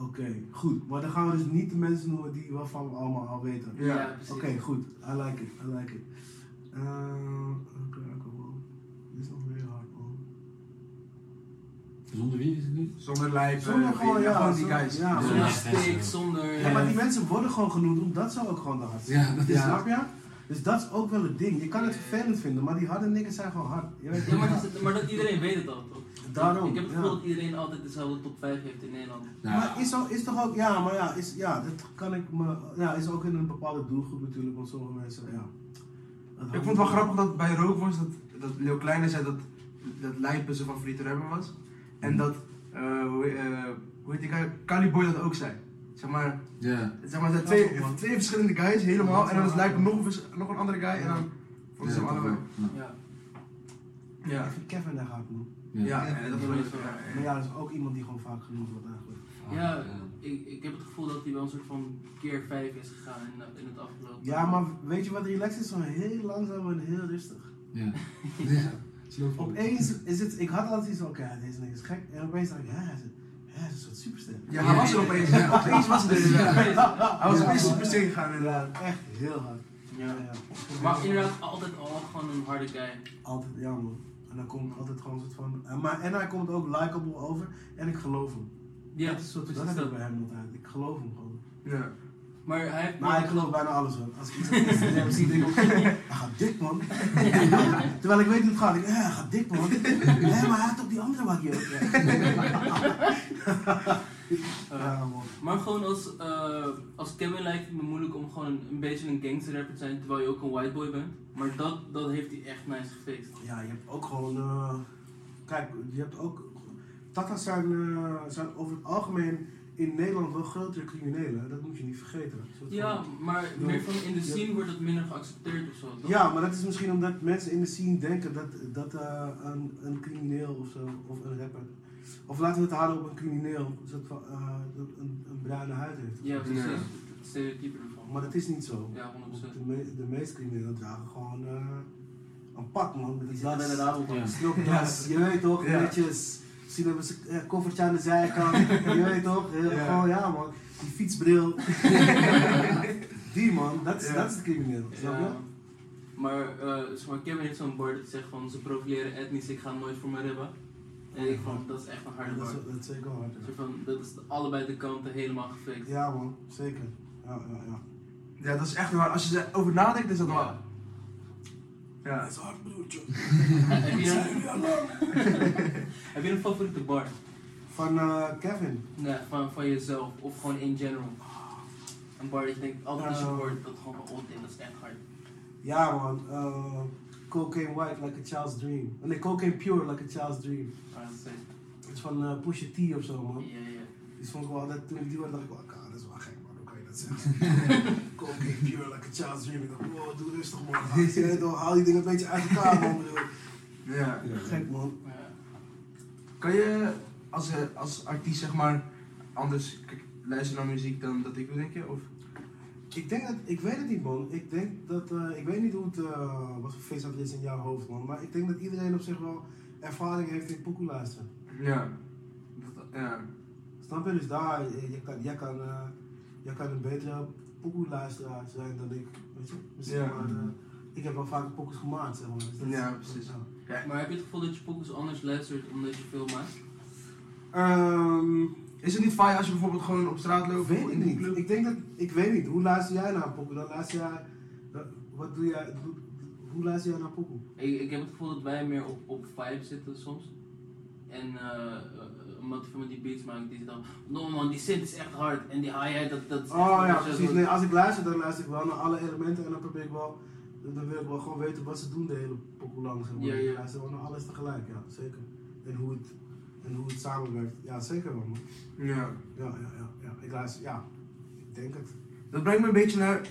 S4: Oké, goed. Maar dan gaan we dus niet de mensen noemen die waarvan we allemaal al weten.
S2: Ja.
S5: precies.
S4: Oké, goed. I like it. I like it. Ehm, Oké, oké, man. Dit is nog weer hard, man.
S6: Zonder wie is het nu?
S2: Zonder lijpen,
S4: Zonder gewoon, ja,
S2: gewoon die
S4: zonder-
S2: guys.
S4: ja,
S6: Ja.
S5: Zonder
S6: Ja.
S5: steek, zonder...
S4: Ja, maar die mensen worden gewoon genoemd omdat ze ook gewoon de hardste
S6: Ja, dat is
S2: Ja.
S4: Snap je? Dus dat is ook wel het ding. Je kan het vervelend vinden, maar die harde niggas zijn gewoon hard. Je weet
S5: Ja, maar, maar dat iedereen weet het al, toch?
S4: Daarom,
S5: Ik heb het
S4: ja.
S5: gevoel dat iedereen altijd dezelfde top 5 heeft in Nederland.
S4: Maar is, zo, is toch ook, ja, maar ja, is, ja, dat kan ik me, ja, is ook in een bepaalde doelgroep natuurlijk, want sommige mensen, ja.
S2: Ik vond het wel grappig dat bij Rookworst dat, dat Leo Kleine zei dat, dat Lijpen zijn favoriete rapper was. En dat, eh hoe, eh, hoe heet die guy, Caliboy dat ook zei. Zeg maar,
S6: Ja.
S2: zeg maar, er zijn twee, twee verschillende guys helemaal en dan is Lijpen nog een, nog een andere guy en dan vonden ze hem allebei.
S5: Ja.
S2: Ja.
S4: Ik vind Kevin daar hard, man.
S2: Ja, en dat ik wel.
S4: Maar ja, dat is ook iemand die gewoon vaak genoemd wordt eigenlijk.
S5: Ja, ik, ik heb het gevoel dat hij wel een soort van keer 5 is gegaan in, in het afgelopen.
S4: Ja, maar weet je wat relaxed is? Zo heel langzaam en heel rustig.
S6: Ja. Ja.
S4: Opeens is het, ik had altijd iets van, oké, deze nigga is gek. En opeens dacht ik, hè, hij is, hè, hij is een soort superster.
S2: Ja, hij was er opeens. Opeens was het er inderdaad. Hij was opeens super sterk gegaan inderdaad.
S4: Echt heel hard. Ja, ja.
S5: Maar inderdaad, altijd al gewoon een harde guy.
S4: Altijd, ja man. En dan komt altijd gewoon een soort van, en, maar, en hij komt ook likable over en ik geloof hem.
S5: Ja,
S4: dat is soort, dat. bij hem altijd. Ik geloof hem gewoon.
S2: Ja.
S5: Maar hij heeft...
S4: Maar ik geloof bijna alles hoor. Als ik iets op Instagram zie, denk ik, hij gaat dik man. Terwijl ik weet hoe het gaat. Ik, denk, ja, hij gaat dik man. Nee, maar hij had ook die andere wakkie ook.
S5: Maar gewoon als, eh, als Kevin lijkt het me moeilijk om gewoon een, een beetje een gangster rapper te zijn terwijl je ook een white boy bent. Maar dat, dat heeft hij echt nice gefixt.
S4: Ja, je hebt ook gewoon. eh, kijk, je hebt ook. Tata's zijn, eh, zijn over het algemeen in Nederland wel grotere criminelen. Dat moet je niet vergeten.
S5: Ja,
S4: van-
S5: maar
S4: Ja.
S5: meer van in de
S4: Ja.
S5: scene wordt het minder geaccepteerd of zo. toch?
S4: Ja, maar dat is misschien omdat mensen in de scene denken dat, dat eh, een, een crimineel of zo, of een rapper. Of laten we het houden op een crimineel, een, soort van, eh, een, een bruine huid heeft.
S5: Ja, precies.
S2: Ja.
S5: Het stereotype ervan.
S4: Maar dat is niet zo.
S5: Ja, 100%.
S4: De, me, de meeste criminelen dragen gewoon eh, een pak, man. Met een
S5: Die zitten
S4: das,
S5: inderdaad op
S6: Ja.
S5: een
S4: stropdas, je weet toch,
S2: Ja.
S4: netjes. Misschien hebben ze een koffertje aan de zijkant, je weet toch. Heel,
S2: Ja.
S4: Gewoon, ja man, die fietsbril. die man, dat is, dat is de crimineel, snap je?
S5: Maar, eh, zeg maar Kevin heeft zo'n bar dat zegt van ze profileren etnisch, ik ga nooit voor mijn ribben. En ik vond dat is echt een harde
S4: Ja, dat, is, dat is zeker hard.
S5: Van, dat is allebei de kanten helemaal gefixt.
S4: Ja man, zeker. Ja, ja, ja.
S2: Ja, dat is echt waar. Als je erover nadenkt, is dat
S5: Ja.
S2: waar. Ja.
S4: is hard broertje.
S5: heb, je een, heb je een favoriete bar?
S4: Van eh, Kevin.
S5: Nee, van, van jezelf of gewoon in general? Een bar dat je denkt, altijd als je
S4: Eh.
S5: hoort, dat gewoon oh dit dat is echt hard.
S4: Ja man, eh, cocaine white like a child's dream. Nee, cocaine pure like a child's dream.
S5: Dat is echt-
S4: Het is van eh, Pusha T of zo man.
S5: Ja, ja.
S4: Die vond ik wel, dat, toen ik die hoorde dacht ik wel, "Ah, dat is wel je zeggen? cocaine pure like a child's dream. Ik dacht, wow, doe rustig man. Je Haal die dingen een beetje uit elkaar man.
S2: Ja.
S4: Gek man.
S5: Ja.
S2: Kan je als, als artiest zeg maar anders luisteren naar muziek dan dat ik doe, denk je? Of?
S4: Ik denk dat, ik weet het niet man. Ik denk dat, eh, ik weet niet hoe het, eh, wat voor feest dat is in jouw hoofd man. Maar ik denk dat iedereen op zich wel ervaring heeft in pokoe luisteren.
S2: Ja. Dat, ja.
S4: Snap je? Dus daar, eh, je kan, jij, kan, jij kan een betere pokoe-luisteraar zijn dan ik. Weet je? Misschien
S2: Ja.
S4: maar, eh, ik heb wel vaak pokoes gemaakt, zeg maar. Dus
S2: Ja, precies.
S4: ja.
S2: Ja.
S5: Maar heb je het gevoel dat je pokus anders luistert omdat je veel maakt?
S4: Ehm,
S2: Is het niet fijn als je bijvoorbeeld gewoon op straat loopt?
S4: weet
S2: of
S4: ik
S2: in de
S4: niet. Ik denk dat, ik weet niet. Hoe luister jij naar pokoe? Dan luister jij, wat doe jij, hoe, hoe luister jij naar pokoe?
S5: Ik, ik heb het gevoel dat wij meer op, op vibe zitten soms. En eh uh, omdat hij met die beats maakt, die dan, no man, die synth is echt hard. En die hi-hat, dat, dat is
S4: Oh ja, precies. Nee, als ik luister, dan luister ik wel naar alle elementen en dan probeer ik wel, dan wil ik wel gewoon weten wat ze doen de hele pokoe lang. Zeg maar.
S5: Ja, ja.
S4: Ik luister wel naar alles tegelijk, ja, zeker. En hoe het, en hoe het samenwerkt. Ja, zeker wel man.
S2: Ja.
S4: Ja, ja, ja, ja. Ik luister, ja, ik denk het.
S2: Dat brengt me een beetje naar.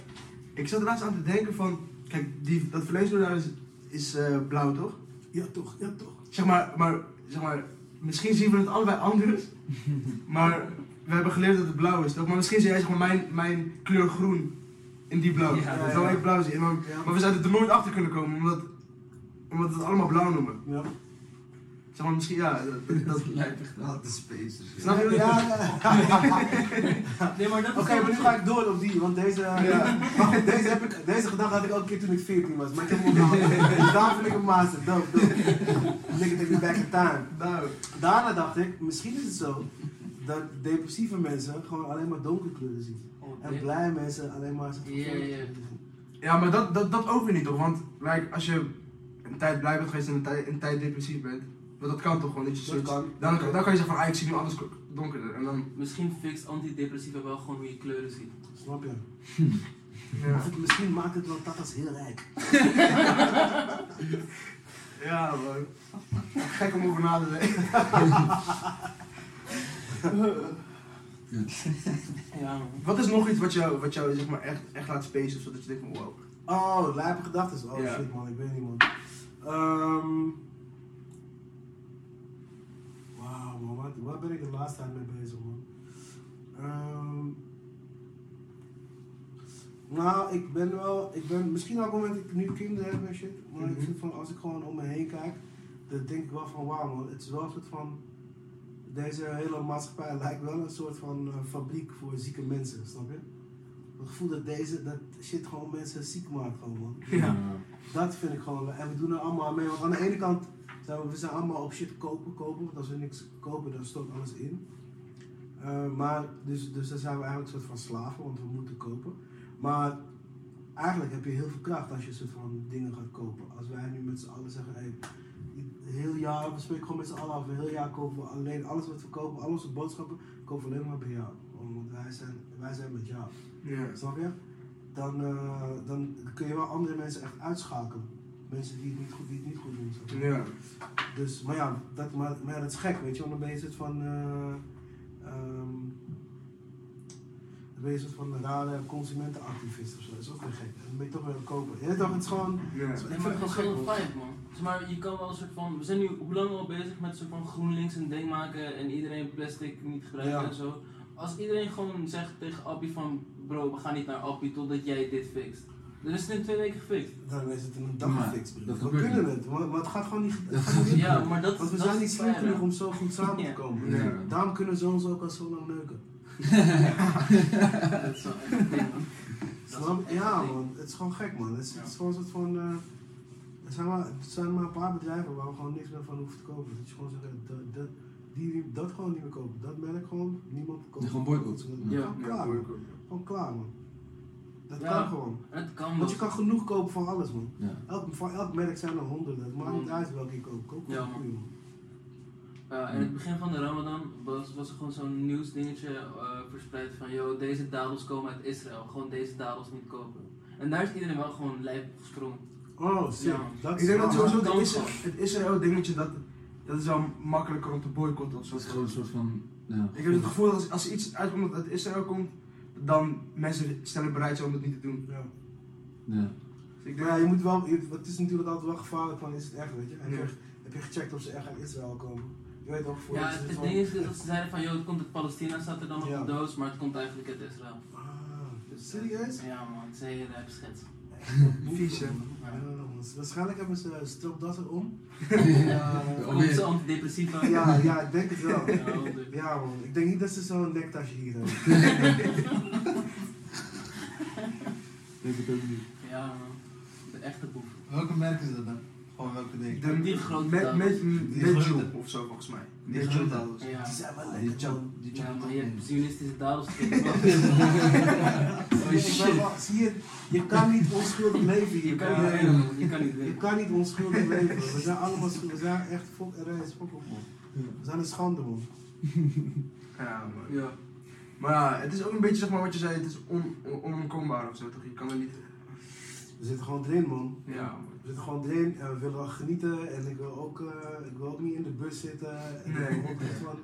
S2: Ik zat er laatst aan te denken van. Kijk, die, dat vleesdoor daar is, is eh, blauw toch?
S4: Ja toch, ja toch.
S2: Zeg maar, maar, zeg maar, misschien zien we het allebei anders. maar we hebben geleerd dat het blauw is toch? Maar misschien zie jij zeg maar mijn, mijn kleur groen in die blauw.
S5: Ja,
S2: dat
S4: ja.
S2: ik blauw zie. En dan-
S4: Ja.
S2: Maar we zouden er nooit achter kunnen komen omdat, omdat we het allemaal blauw noemen.
S4: Ja.
S2: Zeg maar, misschien ja. Dat, dat,
S3: lijkt echt wel de space. dus ja.
S2: Snap je?
S4: Ja, ja.
S5: Nee, maar dat
S4: Oké, maar nu ga ik door op die, want deze, wacht, deze, heb ik, deze gedachte had ik ook een keer toen ik 14 was, maar ik heb hem onthouden. Dus daarom vind ik hem master, dope, dope. Back in time.
S2: Nou,
S4: Daarna dacht ik, misschien is het zo dat depressieve mensen gewoon alleen maar donkere kleuren zien.
S5: Oh,
S4: En
S5: nee.
S4: blije mensen alleen maar zijn
S5: Ja, ja, ja.
S2: ja, maar dat, dat, dat ook weer niet toch? Want like, als je een tijd blij bent geweest en een tijd, een tijd depressief bent, want dat kan toch gewoon. Dat je zoiets-. Dan, dan kan je zeggen van, ah, ik zie nu alles donkerder. En dan,
S5: Misschien fixt antidepressiva wel gewoon hoe je kleuren ziet.
S4: Snap je?
S2: ja.
S4: Het, misschien maakt het wel tatas heel rijk.
S2: Ja, man. Gek om over na te denken.
S5: Ja, man.
S2: Wat is nog iets wat jou, wat jou zeg maar, echt, echt laat spacen, zodat je denkt van wow.
S4: Oh, lijpe gedachten. Oh
S2: Ja.
S4: shit man, ik weet niet man. Ehm Wauw man, wat, waar ben ik de laatste tijd mee bezig man? Ehm nou, ik ben wel, ik ben misschien ook omdat ik nu kinderen heb en shit, maar ik
S2: Mhm.
S4: vind van als ik gewoon om me heen kijk, dan denk ik wel van wauw man, het is wel een soort van, deze hele maatschappij lijkt wel een soort van eh, fabriek voor zieke mensen, snap je? Het gevoel dat deze, dat shit gewoon mensen ziek maakt gewoon man.
S2: Ja.
S4: Dat vind ik gewoon. En we doen er allemaal mee. Want aan de ene kant we, zijn allemaal op shit kopen, kopen. Want als we niks kopen, dan stort alles in. Eh, maar dus, dus dan zijn we eigenlijk een soort van slaven, want we moeten kopen. Maar eigenlijk heb je heel veel kracht als je soort van dingen gaat kopen. Als wij nu met z'n allen zeggen, hey, heel jaar, we spreken gewoon met z'n allen af, heel jaar kopen we alleen alles wat we kopen, al onze boodschappen, kopen we alleen maar bij jou. Want wij zijn, wij zijn met jou.
S2: Ja.
S4: Snap je? Dan, eh, dan kun je wel andere mensen echt uitschakelen. Mensen die het niet goed, die het niet goed doen.
S2: Ja.
S4: Dus, maar ja, dat, maar, maar ja, dat is gek, weet je, want dan ben je soort van. eh, ehm, dan ben je een soort van rare consumentenactivist of zo. Dat is ook weer gek. Dan ben je toch weer aan het kopen. Je toch, het is gewoon.
S2: Ja.
S4: Ik
S5: Nee,
S4: vind het
S5: het
S4: gewoon gek,
S5: wel een
S4: man.
S5: maar je kan wel een soort van. We zijn nu hoe lang al bezig met een soort van GroenLinks een ding maken en iedereen plastic niet gebruiken
S4: Ja.
S5: en zo. Als iedereen gewoon zegt tegen Appie van bro, we gaan niet naar Appie totdat jij dit fixt. Dan is het in twee weken gefixt.
S4: Dan is het in een dag
S6: Maar
S4: gefixt, broer. We kunnen
S6: niet.
S4: het, maar, maar het gaat gewoon niet. Het
S6: Dat
S4: gaat niet
S6: gebeurt
S4: lukken.
S5: Ja, maar dat
S4: Want we
S5: dat
S4: zijn
S5: is
S4: niet
S5: het
S4: slim genoeg om zo goed samen
S5: Ja.
S4: te komen.
S2: Ja.
S4: Daarom kunnen zoons ook al zo lang neuken.
S5: Dat is wel echt is
S4: Ja man, het is gewoon gek man. Het is,
S5: Ja.
S4: het is gewoon een soort van... eh, er, zijn maar, er zijn maar een paar bedrijven waar we gewoon niks meer van hoeven te kopen. Dat je gewoon zegt, dat, dat, die, dat gewoon niet meer kopen. Dat merk gewoon, niemand koopt.
S6: Gewoon boycott.
S5: Ja.
S2: Ja,
S4: klaar. Gewoon klaar man. Dat
S5: Ja.
S4: kan gewoon.
S5: Het kan
S4: Want
S5: wel.
S4: je kan genoeg kopen van alles man.
S6: Ja.
S4: Elk, van elk merk zijn er honderden. Het maakt niet uit welke je koopt. Koop
S5: Ja, man.
S4: goeie man.
S5: Ja, in het begin van de Ramadan was, was er gewoon zo'n nieuwsdingetje eh verspreid van yo, deze dadels komen uit Israël, gewoon deze dadels niet kopen. En daar is iedereen wel gewoon lijp op gesprongen.
S4: Oh, sick.
S5: Ja.
S4: Dat
S2: Ik denk dat sowieso Israël,
S5: gewoon.
S2: het Israël dingetje, dat, dat is wel makkelijker om te boycotten of zo.
S6: Dat is gewoon een soort van. Ja,
S2: Ik heb het gevoel dat als, als er iets uitkomt dat uit Israël komt, dan mensen sneller bereid zijn om dat niet te doen.
S4: Ja.
S6: ja.
S2: Dus ik denk,
S4: ja, je moet wel, je- het is natuurlijk altijd wel gevaarlijk van, is het echt, weet je?
S2: Ja.
S4: je, heb je gecheckt of ze echt uit Israël komen? Je weet toch, voor
S5: Ja, het,
S4: het
S5: ding is dat ze zeiden van yo, het komt uit Palestina, staat er dan op
S4: Ja.
S5: de doos, maar het komt eigenlijk uit Israël.
S4: Ah,
S5: Dus,
S4: serieus?
S5: Ja man, het is een hele schets.
S2: Vies, hè?
S4: Waarschijnlijk hebben ze stropdassen om.
S5: Ja,
S6: Oh,
S5: komt
S6: nee.
S5: ze antidepressiva.
S4: Ja, ja, ik denk het wel.
S5: Ja,
S4: man, ik denk niet dat ze zo'n nektasje hier hebben.
S6: Ik denk het ook niet.
S5: Ja man, de echte boef.
S3: Welke merk is dat dan? Gewoon welke ding?
S2: De,
S5: Die grote
S2: met, met, met. Joe of zo volgens mij.
S3: Die
S2: Met
S3: grote.
S2: Joe dadels.
S5: Ja.
S4: Die zijn wel
S3: Die
S4: lekker,
S3: die
S5: Ja, maar je hebt. Zionistische dadels.
S4: Ik Zie je, je kan niet onschuldig leven hier.
S5: Je kan
S4: je-
S5: kan niet
S4: Je kan niet onschuldig leven. We zijn allemaal schuldig. We zijn echt fok en op, man. We zijn een schande, man.
S2: Ja, man.
S5: Ja.
S2: Maar ja, het is ook een beetje zeg maar wat je zei, het is on, on, zo toch? Je kan er niet...
S4: We zitten gewoon erin, man.
S2: Ja, man.
S4: We zitten gewoon erin en we willen genieten. En ik wil ook, eh, ik wil ook niet in de bus zitten. En
S2: Nee.
S4: ik wil ook echt van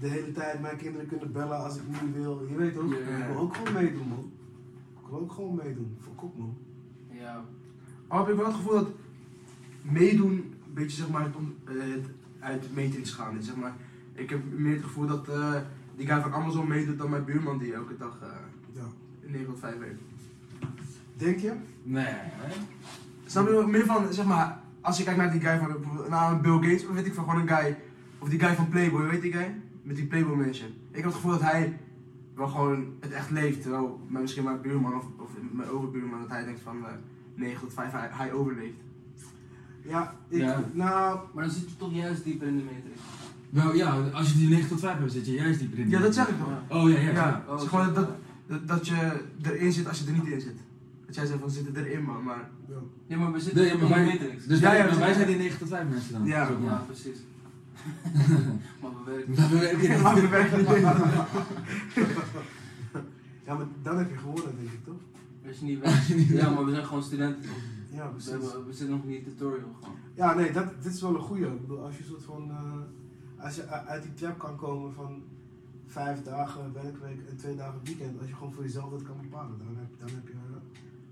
S4: de hele tijd mijn kinderen kunnen bellen als ik niet wil. Je weet ook,
S5: Ja.
S4: ik wil ook gewoon meedoen, man. Ik wil ook gewoon meedoen. Fok op, man.
S5: Ja.
S2: Al heb ik wel het gevoel dat meedoen een beetje zeg maar het, om, eh, het uit de matrix gaan is. Zeg maar. Ik heb meer het gevoel dat eh, die guy van Amazon meedoet dan mijn buurman die elke dag eh
S4: Ja.
S2: 9 tot 5 werkt.
S4: Denk je?
S5: Nee.
S2: Snap je meer van, zeg maar, als je kijkt naar die guy van bijvoorbeeld, nou, Bill Gates, of weet ik van gewoon een guy, of die guy van Playboy, weet die guy? Met die Playboy mansion. Ik heb het gevoel dat hij wel gewoon het echt leeft, terwijl misschien mijn buurman of, of mijn overbuurman, dat hij denkt van eh 9 tot 5, hij, hij overleeft.
S4: Ja, ik,
S6: Ja.
S4: nou,
S5: Maar dan zit je toch juist dieper in de matrix.
S6: Wel ja, als je die 9 tot 5 hebt, zit je juist dieper in.
S2: Ja,
S6: die-
S2: dat zeg ik?
S5: Ja.
S6: Oh ja, ja.
S2: Ja,
S6: ja.
S5: Oh,
S2: het is
S5: zo.
S2: gewoon dat, dat, dat je erin zit als je er niet in zit. Dat jij zegt van, zitten erin man, maar...
S4: ja.
S5: Ja, maar we zitten
S6: Nee,
S5: in
S6: maar
S5: de matrix.
S6: Dus
S2: Ja,
S6: wij,
S2: ja, zijn-
S6: die 9 tot 5 mensen dan.
S2: Ja.
S6: Zo,
S5: Ja, precies. maar we werken.
S6: Maar we werken niet.
S2: Maar we werken niet
S4: ja, maar dan heb je gewonnen, denk ik, toch?
S5: Als je niet werkt. Ja, maar we zijn gewoon studenten. toch?
S4: Ja,
S5: We,
S4: precies.
S5: hebben, we zitten nog niet in tutorial gewoon.
S4: Ja, nee, dat, dit is wel een goeie. Ik bedoel, als je soort van, eh, als je uit die trap kan komen van vijf dagen werkweek en twee dagen weekend, als je gewoon voor jezelf dat kan bepalen, dan heb, dan heb, je,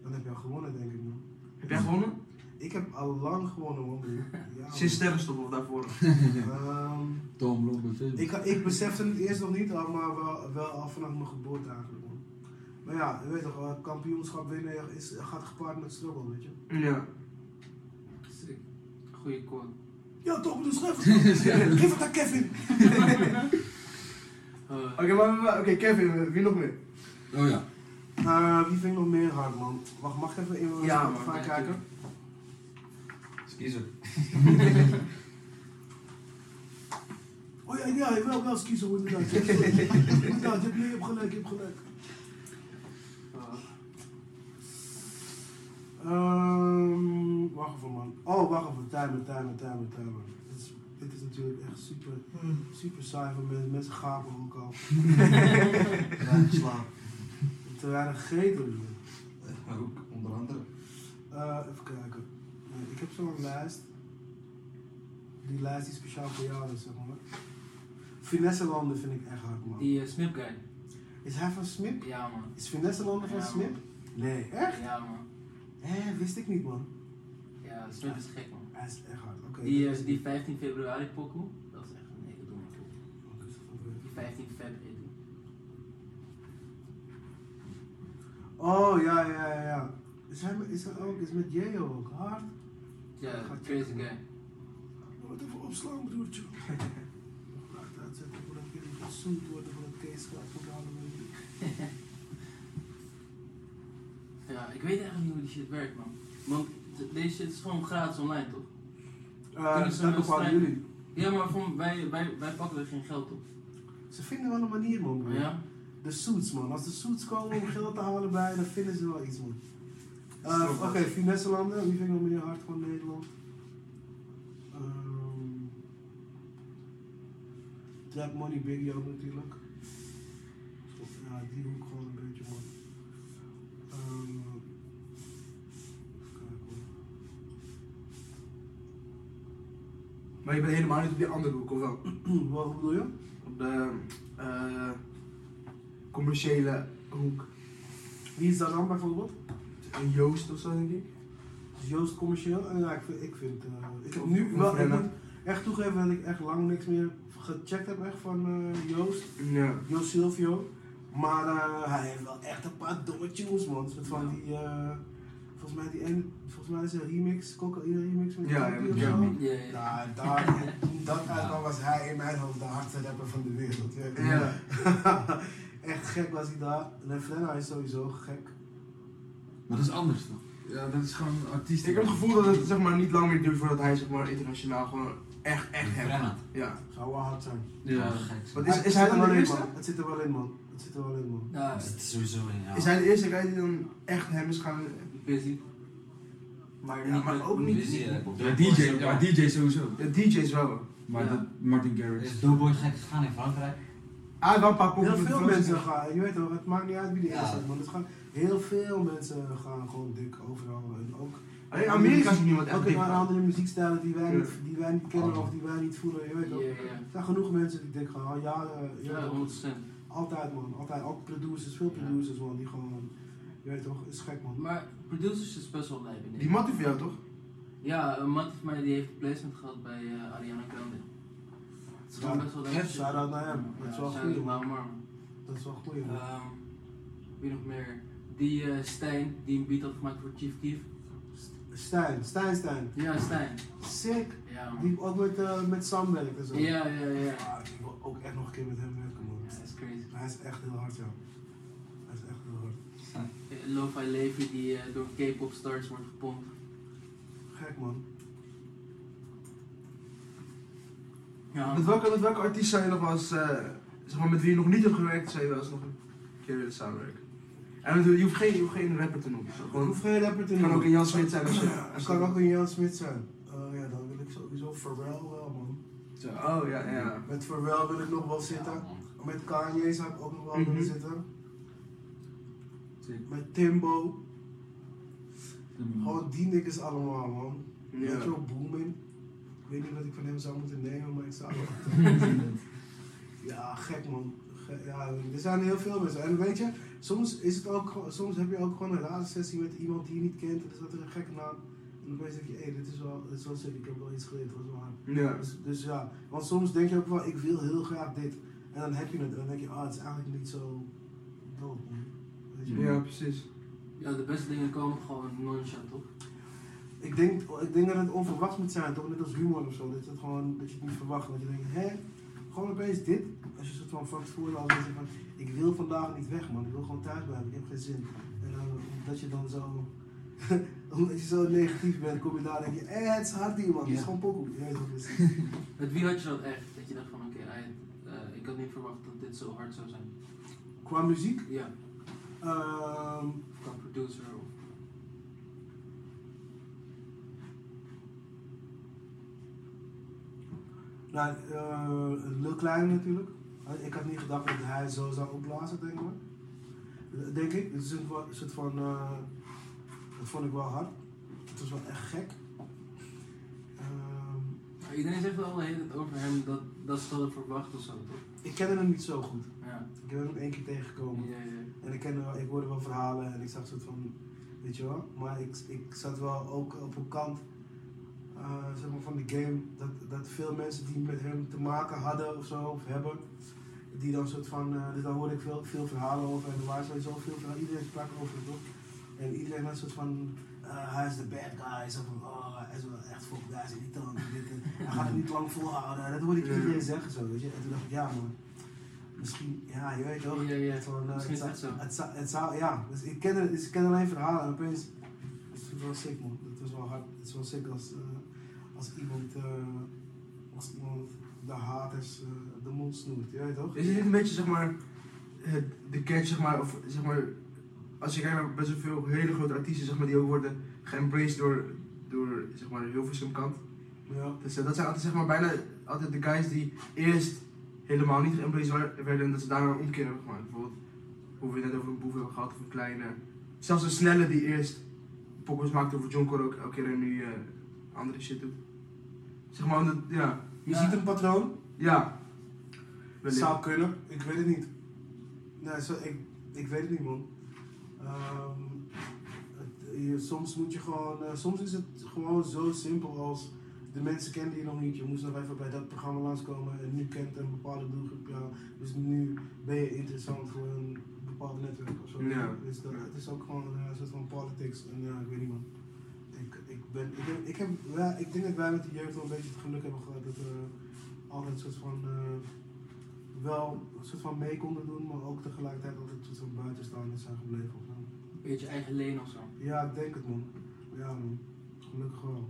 S4: dan heb je al gewonnen, denk ik, man.
S2: Heb jij gewonnen?
S4: Ik heb al lang gewonnen, man. broer. Ja, man.
S2: Sinds sterrenstop of daarvoor?
S4: Ehm,
S6: Tom film.
S4: ik, ik besefte het eerst nog niet, al, maar wel, wel al vanaf mijn geboorte eigenlijk, man. Maar ja, je weet toch, kampioenschap winnen is, gaat gepaard met struggle, weet je.
S2: Ja.
S5: Sick. Goeie quote.
S4: Ja, toch, dus geef Geef het aan Kevin.
S5: Uh,
S2: Oké, maar, maar- oké, Kevin, wie nog meer?
S6: Oh ja.
S4: Wie vind ik nog meer hard, man? Wacht, mag ik even in mijn
S2: Ja, man,
S4: kijken?
S3: Kiezer.
S4: Oh ja, ja, wel, wel hoe inderdaad. Inderdaad, je hebt, nee, je hebt gelijk, je hebt gelijk. Ehm, wacht even, man. Oh, wacht even, timer, timer, timer, timer. Dit is, dit is natuurlijk echt super, super saai voor mensen. Mensen gapen ook al.
S3: Ja, slaap.
S4: Te weinig gegeten. dus.
S3: Maar ook, onder andere.
S4: Eh, even kijken. Nee, ik heb zo'n lijst. Die lijst die speciaal voor jou is, zeg maar. Finesse landen vind ik echt hard, man.
S5: die uh, Smip guy.
S4: Is hij van Smip?
S5: Ja man.
S4: Is Finesse landen van
S5: Ja,
S4: Smip?
S5: man.
S4: Nee, echt?
S5: Ja man.
S4: Hé, wist ik niet, man.
S5: Ja, Smip is gek man.
S4: Hij is echt hard. Oké.
S5: Die, uh,
S4: is-
S5: die 15 februari pokoe, dat is echt een hele domme pokoe.
S4: Van-
S5: Die 15 februari.
S4: Oh, ja, ja, ja, ja. Is hij, met- is hij ook, is met J ook hard?
S5: Ja,
S4: Gaat
S5: crazy guy.
S4: Wat even opslaan, broertje. Laat uitzetten voordat jullie gezoend worden voor het case gaat voor de Halloween.
S5: Ja, ik weet eigenlijk niet hoe die shit werkt man. Want deze shit is gewoon gratis online toch?
S4: Uh, dat
S5: wel
S4: bepalen
S5: strijden?
S4: jullie.
S5: Ja, maar van, wij, wij, wij pakken er geen geld op.
S4: Ze vinden wel een manier, man.
S5: Ja?
S4: De suits, man. Als de suits komen om geld te halen bij, dan vinden ze wel iets, man. Uh,
S2: Stroop,
S4: Oké, finesse landen. Wie vind ik nog meer hard van Nederland? Ehm Trap Money Biggie ook natuurlijk. Ja, die hoek gewoon een beetje, man. Ehm.
S2: Maar je bent helemaal niet op die andere hoek, of wel?
S4: Wat bedoel je?
S2: Op de eh, commerciële hoek.
S4: Wie is dat dan bijvoorbeeld?
S2: Een Joost of zo, denk ik.
S4: Is Joost commercieel? En ja, ik vind, ik vind eh, ik heb nu wel, ik moet echt toegeven dat ik echt lang niks meer gecheckt heb echt van eh, Joost,
S2: Ja.
S4: Joost Silvio. Maar eh, hij heeft wel echt een paar domme tunes man. Soort van die, eh, volgens mij die ene, volgens mij is een remix, cocaïne remix met
S2: Ja,
S4: Kokie
S2: ja,
S4: of
S2: met
S4: zo.
S2: Jamie.
S5: Ja, ja.
S4: Ja, daar, dat uitkwam was hij in mijn hoofd de hardste rapper van de wereld. Ja.
S2: Ja.
S4: echt gek was hij daar. En Frenna is sowieso gek.
S6: Maar dat is anders toch? Ja, dat is gewoon artiest.
S2: Ik heb het gevoel dat het zeg maar, niet lang meer duurt voordat hij zeg maar, internationaal gewoon echt, echt hem gaat. Ja.
S4: Zou wel hard zijn.
S5: Ja.
S7: gek.
S2: Wat is,
S4: Het
S2: is hij dan
S4: wel
S2: de eerste?
S4: man. Het zit er wel in, man. Het zit er wel in, man.
S5: Ja,
S7: Het zit er sowieso in, ja.
S2: Is hij de eerste guy die dan echt hem is gaan...
S5: busy. Maar
S2: Ja, maar ook niet-
S7: Busy.
S6: Ja, DJ, ja, DJ sowieso.
S2: De DJ's wel.
S6: Maar
S5: Ja.
S6: dat, Martin Garrix.
S7: Is Doughboy gek gegaan in Frankrijk?
S2: Ah, hij heeft wel een paar poppen
S4: Heel veel mensen gaan, je weet toch, het maakt niet uit wie de
S7: Ja.
S4: eerste is, man. Het gaan, heel veel mensen gaan gewoon dik overal. En ook,
S2: Alleen Amerika is niemand echt
S4: ook
S2: dik.
S4: in andere muziekstijlen die wij,
S2: Ja.
S4: niet, die wij niet kennen
S7: Oh.
S4: of die wij niet voelen, je weet
S5: Ja,
S4: toch.
S5: ja.
S4: Er zijn genoeg mensen die dik gaan,
S5: Ja,
S4: toch.
S5: 100%.
S4: Altijd man, altijd. Ook producers, veel producers man, die gewoon, je weet toch, is gek man.
S5: Maar producers is best wel lijp in
S2: Die mattie van jou toch?
S5: Ja, een mat van mij die heeft placement gehad bij eh, Ariana Grande. Het gewoon
S4: Ja,
S5: best wel
S4: echt, shout-out naar hem. Dat is wel goed. Dat is wel goed
S5: wie nog meer? Die eh, Stijn, die een beat had gemaakt voor Chief Keef.
S4: Stijn, Stijn, Stijn.
S5: Ja, Stijn.
S4: Sick.
S5: Ja, man.
S4: Die ook met, eh, met Sam werkt en zo.
S5: Ja, ja, ja.
S4: Ah, ik wil ook echt nog een keer met hem werken man.
S5: Ja, dat is crazy.
S4: Hij is echt heel hard ja. Hij is echt heel hard.
S5: Lo-Fi Levi die eh, door K-pop stars wordt gepompt.
S4: Gek man.
S5: Ja,
S2: Met welke, met welke artiest zou je nog wel eens, eh, zeg maar, met wie je nog niet hebt gewerkt, zou je wel eens nog een keer willen samenwerken? En je hoeft geen, je hoeft geen rapper te noemen.
S4: Ik
S2: Gewoon,
S4: hoef geen rapper te
S2: het kan ook
S4: noemen.
S2: een Jan Smit zijn als je...
S4: Het kan ook een Jan Smit zijn. Oh ja, dan wil ik sowieso Pharrell wel man.
S2: Zo, oh ja, ja.
S4: Met Pharrell wil ik nog wel zitten.
S7: Ja.
S4: Met Kanye zou ik ook nog wel
S2: Mhm.
S4: willen zitten.
S6: Zeker.
S4: Met Timbo. Gewoon die niggas allemaal man.
S2: Ja.
S4: Metro Boomin. Ik weet niet wat ik van hem zou moeten nemen, maar ik zou Ja, gek man. Ja, er zijn heel veel mensen. En weet je, soms, is het ook, soms heb je ook gewoon een radiosessie met iemand die je niet kent. En er staat er een gekke naam. En dan denk je, hé, dit is wel, dit is wel sick. Ik heb wel iets geleerd, wel hard.
S2: Ja.
S4: Dus, dus ja, want soms denk je ook wel, ik wil heel graag dit. En dan heb je het. En dan denk je, ah, het is eigenlijk niet zo dope, man. Weet je?
S2: Ja, precies.
S5: ja, de beste dingen komen gewoon nonchalant, toch?
S4: Ik denk, ik denk dat het onverwachts moet zijn, toch? Net als humor of zo. Dat, het gewoon, dat je het niet verwacht. Dat je denkt, hè? Gewoon opeens dit. Als je soort van van tevoren al zegt van, ik wil vandaag niet weg, man. Ik wil gewoon thuis blijven. Ik heb geen zin. En dan, dat je dan zo, omdat je zo negatief bent, kom je daar en denk je, hé, het is hard hier, man. Het is gewoon pokoe. Je
S5: Met wie had je dat echt? Dat je dacht van, oké, eh, ik had niet verwacht dat dit zo hard zou zijn.
S4: Qua muziek,
S5: Ja,
S4: ehm,
S5: qua producer of...
S4: nou, eh, Lil Klein natuurlijk. Ik had niet gedacht dat hij zo zou opblazen, denk ik. Denk ik. Het is een soort van, eh, dat vond ik wel hard. Het was wel echt gek.
S5: Maar iedereen zegt wel de hele tijd over hem dat, dat ze hadden verwacht of zo, toch?
S4: ik kende hem niet zo goed.
S5: Ja.
S4: Ik heb hem één keer tegengekomen.
S5: Ja, ja.
S4: En ik, kende, ik hoorde wel verhalen en ik zag soort van, weet je wel. Maar ik, ik zat wel ook op een kant zeg maar van de game dat, dat veel mensen die met hem te maken hadden of zo, of hebben, die dan soort van, eh, dus daar hoorde ik veel, veel verhalen over en er waren sowieso veel verhalen, iedereen sprak over het toch. En iedereen had een soort van, eh, hij is de bad guy, zo van, oh, hij is wel echt fuck, irritant, en dit, en hij gaat het niet lang volhouden. Dat hoorde ik iedereen zeggen zo, weet je. En toen dacht ik, ja man, misschien, ja, je weet toch.
S5: Ja, ja.
S4: het eh, zou-
S5: zo.
S4: Ja, dus ik ken, ik ken alleen verhalen en opeens, het was wel sick man, het was wel hard, het is wel sick als, eh, als iemand, eh, als iemand de haters eh, de mond snoert, weet toch?
S2: Is het niet een beetje, zeg maar, het, de catch, zeg maar, of zeg maar, als je kijkt naar best wel veel hele grote artiesten, zeg maar, die ook worden geëmbraced door, door, zeg maar, Hilversum kant.
S4: Ja.
S2: Dus eh, dat zijn altijd, zeg maar, bijna altijd de guys die eerst helemaal niet geëmbraced wa- werden en dat ze daarna een omkeer hebben gemaakt. Bijvoorbeeld, hoe we het net over een boef hebben gehad, of een kleine, zelfs een snelle die eerst pokkers maakte over John Cor ook elke keer en nu andere shit doet. Zeg maar, omdat, ja,
S4: Je
S5: Ja.
S4: ziet een patroon,
S2: ja.
S4: het zou kunnen, ik weet het niet. Nee, zo, ik, ik weet het niet man. Ehm, het- je, soms moet je gewoon, eh, soms is het gewoon zo simpel als de mensen kenden je nog niet, je moest nog even bij dat programma langskomen en nu kent een bepaalde doelgroep jou. Dus nu ben je interessant voor een bepaald netwerk of zo.
S2: Ja.
S4: Dus dat, het is ook gewoon een soort van politics en ja, ik weet niet man. Ik, ik, ben, ik, heb, ik, heb, ja, ik denk dat wij met de jeugd wel een beetje het geluk hebben gehad dat we altijd een soort van eh, wel een soort van mee konden doen, maar ook tegelijkertijd altijd een soort van buitenstaanders zijn gebleven. Of zo.
S5: beetje eigen leen of zo.
S4: Ja, ik denk het man. Ja man. Gelukkig wel.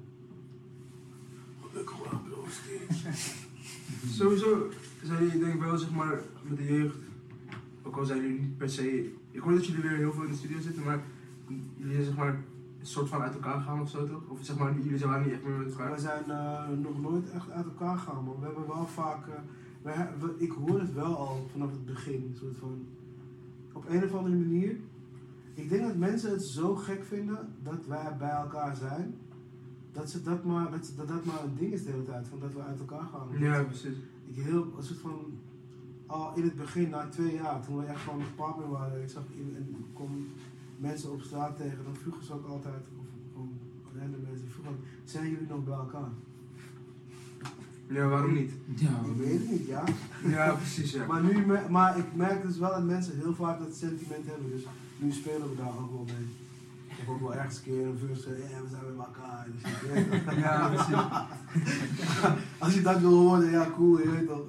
S4: Gelukkig wel bro, steeds.
S2: Sowieso zijn jullie denk ik wel zeg maar met de jeugd, ook al zijn jullie niet per se, ik hoor dat jullie weer heel veel in de studio zitten, maar jullie zijn zeg maar een soort van uit elkaar gaan of zo toch? Of zeg maar jullie zijn niet echt meer met elkaar?
S4: We zijn eh, nog nooit echt uit elkaar gegaan, man. We hebben wel vaak. eh, we- ik hoor het wel al vanaf het begin. Een soort van. Op een of andere manier. Ik denk dat mensen het zo gek vinden dat wij bij elkaar zijn. Dat, ze dat, maar, dat, dat dat maar een ding is de hele tijd. Van dat we uit elkaar gaan.
S2: Ja, precies.
S4: Ik heel, een soort van. Al in het begin, na twee jaar, toen we echt gewoon een partner waren. Ik zag in, en kom mensen op straat tegen. Dan vroegen ze ook altijd. Of gewoon random mensen. vroegen. Zijn jullie nog bij elkaar?
S2: Ja, waarom niet?
S6: Ja,
S4: Ik weet het niet, ja.
S2: Ja, precies ja.
S4: Maar, nu, maar ik merk dus wel dat mensen heel vaak dat sentiment hebben. Dus nu spelen we daar ook wel mee. Ik heb ook wel ergens een keer een verse, ja, we zijn met elkaar. Dus.
S2: Ja, precies.
S4: Als je dat wil horen, ja, cool, je weet toch.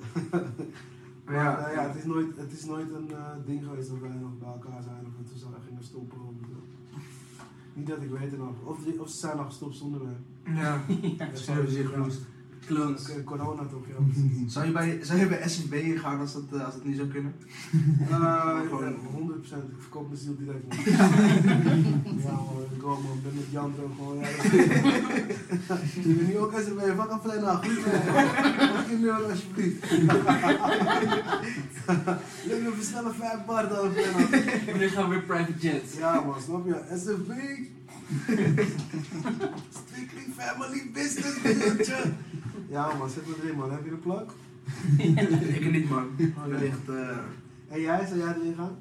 S4: Maar
S2: Ja.
S4: ja, ja, het, is nooit, het is nooit een eh, ding geweest dat wij nog bij elkaar zijn of dat we zo gingen stoppen. Of. Niet dat ik weet nog. Of, of ze zijn nog gestopt zonder mij.
S2: Ja,
S4: Ja,
S2: ze hebben zich.
S5: Clones.
S4: Corona toch, ja.
S2: Zou je bij, zou je bij SFB gaan als dat, eh, als dat niet zou kunnen?
S4: Uh,
S2: Gewoon-
S4: 100%. Ik verkoop mijn ziel direct. Man. ja, man. Ik kom, man. Ik ben met Jan toch gewoon. Ja, je bent nu ook SMB. Wat een fijn nou. Goed, man. Nu ook alsjeblieft? Neem me versnellen 5 bar dan.
S5: Wanneer gaan we weer private jets?
S4: Ja, man. Snap je? SFB. Strictly family business, bitch. Ja, man. Zet me erin, man. Heb je een plak?
S2: ik niet man. Wellicht, eh
S4: En jij? Zou jij erin gaan?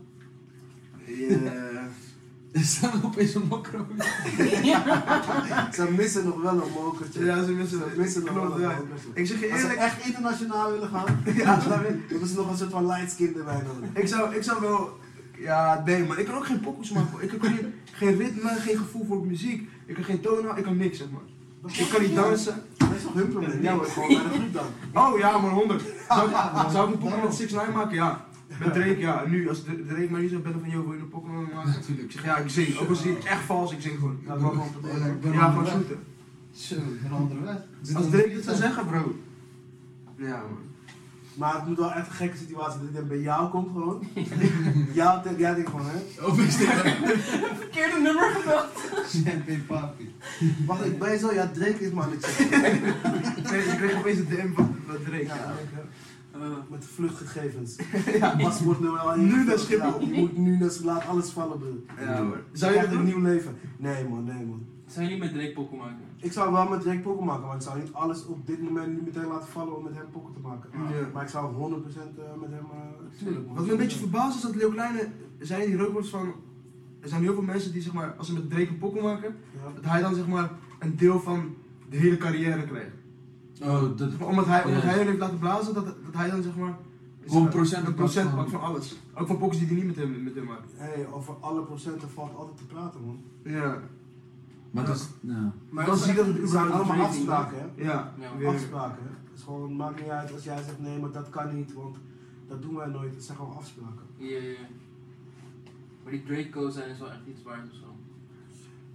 S2: eh,
S6: Er staan opeens een mokro.
S4: Ze missen nog wel een mokertje.
S2: Ja, ze missen-
S4: Ze missen nog wel een mokertje.
S2: ik zeg je
S4: Als ze
S2: eerlijk,
S4: echt internationaal willen gaan, ja, dan hebben ze nog een soort van lightskin erbij nodig.
S2: ik zou, ik zou wel, ja nee man, ik kan ook geen pokkels maken. Ik heb geen, geen ritme, geen gevoel voor muziek. Ik kan geen toon, ik kan niks zeg maar. Ik kan niet dansen.
S4: Dat is toch hun probleem? Jij wordt gewoon bij de groep dan.
S2: Oh ja man, 100. Zou ik, zou ik een pokken met 6 9 maken? Ja. Met Drake, ja. Nu, als de- Drake mij niet zou bellen van, joh, wil je een me maken?
S6: Natuurlijk.
S2: Ik zeg, ja, ik zing. Ook al zie ik echt vals, ik zing gewoon.
S4: Ja, dat gewoon.
S2: Ja, gewoon shooten.
S7: Zo, ik ben onderweg.
S2: Als Drake het zou zeggen, bro. Ja man.
S4: Maar het moet wel echt een gekke situatie dat dit bij jou komt gewoon. jou, te- jij denkt gewoon, hè?
S6: Opeens
S5: Verkeerde nummer gebeld.
S7: Champagne papi.
S4: Wacht, ik ben zo, ja, Drake is man. Ik zeg,
S2: Ik kreeg, ik kreeg opeens een DM van van Drake.
S4: ja.
S5: Eh,
S4: met de vluchtgegevens.
S2: Ja.
S4: Paspoortnummer al
S2: Nu naar. Schiphol.
S4: Ja, je moet nu naar laat alles vallen, bro.
S2: Ja, hoor.
S4: Zou je
S2: dat
S4: een nieuw leven? Nee man, nee man.
S5: Zou je niet met Drake pokken maken?
S4: Ik zou wel met Drake pokken maken, maar ik zou niet alles op dit moment nu meteen laten vallen om met hem pokken te maken.
S2: Ja.
S4: Maar ik zou 100% eh, met hem, uh, tuurlijk.
S2: Wat me een beetje verbaast is dat Leo Kleine zei die rookworst van. Er zijn heel veel mensen die zeg maar, als ze met Drake een pokken maken,
S4: Ja.
S2: dat hij dan zeg maar een deel van de hele carrière krijgt.
S6: Oh, dat...
S2: Omdat hij, omdat
S6: Ja.
S2: hij heeft laten blazen, dat, dat hij dan zeg maar.
S6: Gewoon procent
S2: een procent
S6: van-
S2: pakt van alles. Ook van pokkers die hij niet met hem, met hem maakt.
S4: Hey, over alle procenten valt altijd te praten man.
S2: Ja.
S6: Maar dat is... Ja.
S2: Maar
S4: dan
S2: dat
S4: zie je dat het zijn allemaal afspraken hè.
S2: Ja.
S5: Ja.
S2: weer-
S4: Afspraken. Het is gewoon, maakt niet uit als jij zegt nee, maar dat kan niet, want dat doen wij nooit. Het zijn gewoon afspraken.
S5: Ja, ja, ja. Maar die Drake co zijn is wel echt iets waard of zo.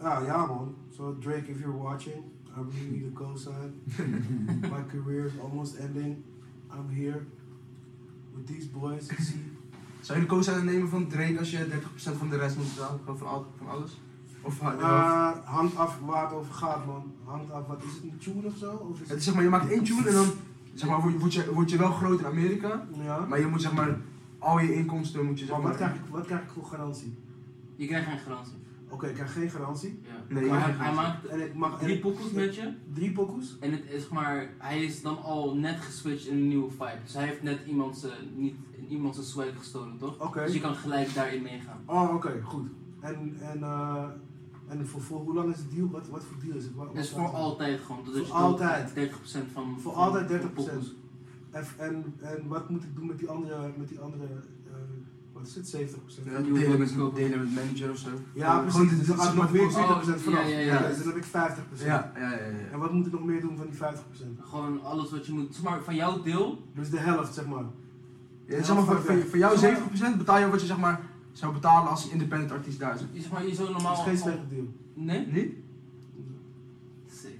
S4: Ah ja man, so Drake if you're watching, I really need a co-sign. My career is almost ending. I'm here with these boys. See,
S2: Zou je de co-sign nemen van Drake als je 30% van de rest moet betalen? Gewoon van, al, van alles? Of?
S4: Uh, hangt af waar het over gaat, man. Hangt af, wat is het, een tune of zo? Of is
S2: Het is zeg maar, je maakt één tune en dan zeg maar, word, word, je, word je wel groot in Amerika.
S4: Ja.
S2: Maar je moet zeg maar, al je inkomsten moet je zeg
S4: Maar
S2: maar...
S4: wat krijg, ik, wat krijg ik voor garantie?
S5: Je krijgt geen garantie.
S4: Oké, ik krijg geen garantie.
S5: Ja.
S2: Nee,
S5: maar hij, maakt
S4: En ik mag
S5: drie pokkels met je.
S4: Drie pokoes?
S5: En het is maar, hij is dan al net geswitcht in een nieuwe vibe. Dus hij heeft net iemand zijn, niet, iemand zijn swag gestolen, toch?
S4: Oké.
S5: Dus je kan gelijk daarin meegaan.
S4: Oh, oké, goed. En, en, eh, en voor, voor hoe lang is het deal? Wat, wat voor deal is het? Wat,
S5: Het is voor altijd gewoon. Dat
S4: Voor
S5: is
S4: altijd.
S5: dood- 30% van.
S4: Voor
S5: van-
S4: altijd
S5: van
S4: 30%.
S5: pokkels.
S4: En, en, en wat moet ik doen met die andere, met die andere eh, wat is het, 70%?
S2: Ja, delen, met, delen met manager of zo.
S4: Ja, precies.
S2: Gewoon,
S4: dus dan ga ik nog weer 20%
S5: Oh,
S4: vanaf.
S5: ja, ja, ja.
S4: Dus dan heb ik 50%.
S2: Ja, ja, ja. ja,
S4: En wat moet ik nog meer doen van die 50%?
S5: Gewoon alles wat je moet. Zeg maar van jouw deel.
S4: Dus de helft, zeg maar.
S2: Ja, zeg maar, voor, voor, voor jou 70% betaal je wat je zeg maar zou betalen als independent artiest daar is.
S5: Maar, je zou
S4: Dat
S5: normaal...
S4: is geen slechte deal.
S5: Nee?
S2: Niet?
S5: Sick.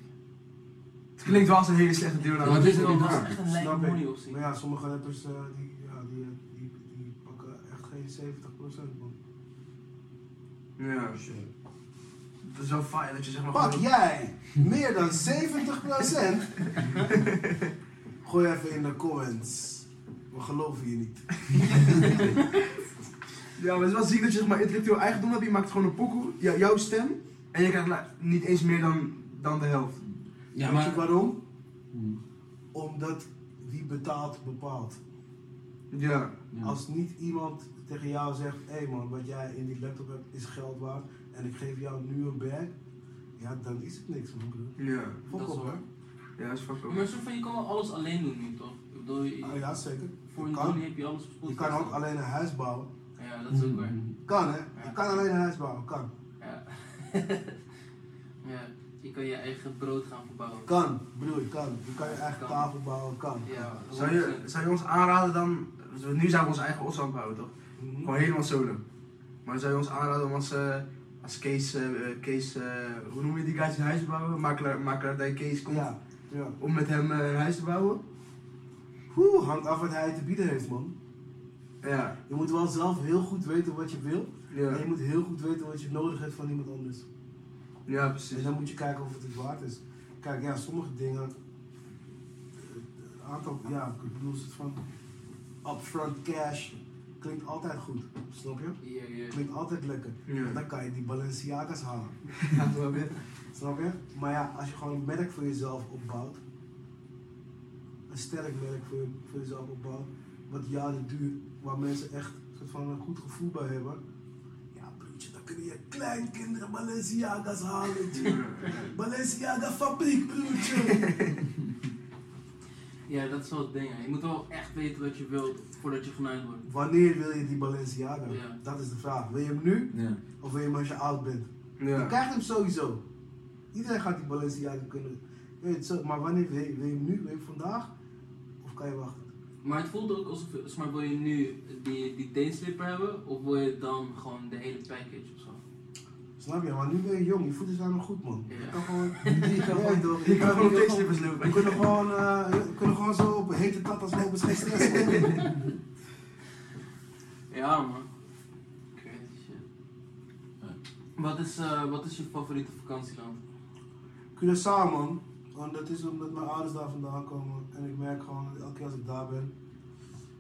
S2: Het klinkt wel als een hele slechte deal. Nou,
S6: wat is het
S5: Dat
S6: niet
S5: is
S6: waar?
S5: echt een
S4: ik.
S5: money optie.
S4: Maar ja, sommige rappers eh, die, ja, die, die, die pakken echt geen 70% man.
S2: Ja. Het is wel fijn dat je zeg maar
S4: Pak
S2: gewoon-
S4: jij meer dan 70%? Gooi even in de comments. We geloven je niet.
S2: Ja, maar het is wel ziek dat je zeg maar intellectueel eigendom hebt. Je maakt gewoon een pokoe, jou- jouw stem. En je krijgt niet eens meer dan, dan de helft.
S6: Ja,
S4: Weet je
S6: maar...
S4: waarom?
S6: Hmm.
S4: Omdat wie betaalt, bepaalt.
S2: Ja.
S6: Ja.
S4: Als niet iemand tegen jou zegt, hé hey man, wat jij in die laptop hebt is geld waard en ik geef jou nu een bag, ja, dan is het niks man.
S2: Ja.
S4: Fok op hè.
S2: Ja, dat is fuck
S5: Maar soort van, je kan wel alles alleen doen nu, toch? Ik bedoel, je,
S4: Ah, ja, zeker.
S5: voor
S4: Je
S5: een
S4: kan.
S5: heb je alles op
S4: Je kan ook alleen een huis bouwen.
S5: Ja, dat is ook waar.
S6: Hmm.
S4: Kan hè? Je kan alleen een huis bouwen, kan.
S5: Ja. ja. Je kan je eigen brood gaan verbouwen.
S4: Kan, broer, kan. Je kan je eigen
S5: Kan.
S4: tafel bouwen, kan.
S5: Ja,
S2: Zou je, zou je ons aanraden dan... Nu zijn we onze eigen os aan het bouwen, toch?
S4: Mhm.
S2: Gewoon helemaal solo. Maar zou je ons aanraden om als, eh, als Kees, eh, Kees eh, hoe noem je die guys in huis te bouwen? Makelaar, makelaar die Kees komt
S4: Ja, ja.
S2: om met hem eh, een huis te bouwen?
S4: Oeh, hangt af wat hij te bieden heeft man.
S2: Ja.
S4: Je moet wel zelf heel goed weten wat je wil.
S2: Ja,
S4: En je moet heel goed weten wat je nodig hebt van iemand anders.
S2: ja
S4: En
S2: precies.
S4: dan moet je kijken of het het waard is. Kijk, ja, sommige dingen. Een aantal, ja, ik bedoel, het van upfront cash klinkt altijd goed. Snap je? Klinkt altijd lekker. En dan kan je die Balenciaga's halen.
S2: Snap je?
S4: Snap je? Maar ja, als je gewoon een merk voor jezelf opbouwt, een sterk merk voor, je, voor jezelf opbouwt, wat jaren duurt, waar mensen echt van een goed gevoel bij hebben. Ja, broertje, dan kun je kleinkinderen Balenciaga's halen. Balenciaga fabriek, broertje.
S5: Ja, dat is wel het ding. hè. Je moet wel echt weten wat je wilt voordat je genaaid wordt.
S4: Wanneer wil je die Balenciaga?
S5: Ja.
S4: Dat is de vraag. Wil je hem nu
S6: Ja.
S4: of wil je hem als je oud bent? Je
S2: Ja.
S4: krijgt hem sowieso. Iedereen gaat die Balenciaga kunnen. Je weet het zo, maar wanneer wil je, wil je hem nu? Wil je hem vandaag? Of kan je wachten?
S5: Maar het voelt ook alsof, zeg maar, wil je nu die, die teenslipper hebben of wil je dan gewoon de hele package of zo?
S4: Snap je? Maar nu ben je jong, je voeten zijn nog goed man.
S5: Ja.
S4: Je kan gewoon. Je kan gewoon, door-
S2: Je kan gewoon
S4: je
S2: teenslippers
S4: We
S2: lopen.
S4: kunnen gewoon, eh, we kunnen gewoon zo op hete tatas lopen, is geen stress.
S5: Ja man. Crazy shit. Wat is, eh, wat is je favoriete vakantieland?
S4: Curaçao man. Want dat is omdat mijn ouders daar vandaan komen. En ik merk gewoon dat elke keer als ik daar ben.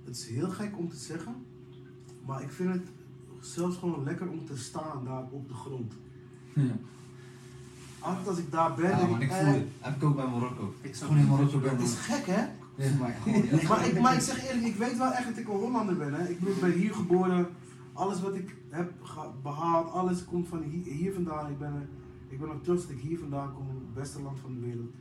S4: Het is heel gek om te zeggen. Maar ik vind het zelfs gewoon lekker om te staan daar op de grond.
S6: Ja.
S4: Altijd als ik daar ben.
S7: Ja, man, ik voel het. Heb ik ook bij Marokko.
S5: Ik
S7: Gewoon in Marokko ben
S4: Het is gek hè?
S7: Ja, maar gewoon, ja.
S4: Maar ik, maar ik zeg eerlijk, ik weet wel echt dat ik een Hollander ben. Hè. Ik ben- hier geboren. Alles wat ik heb behaald, alles komt van hier, hier vandaan. Ik ben, er- ik ben ook trots dat ik hier vandaan kom, het beste land van de wereld.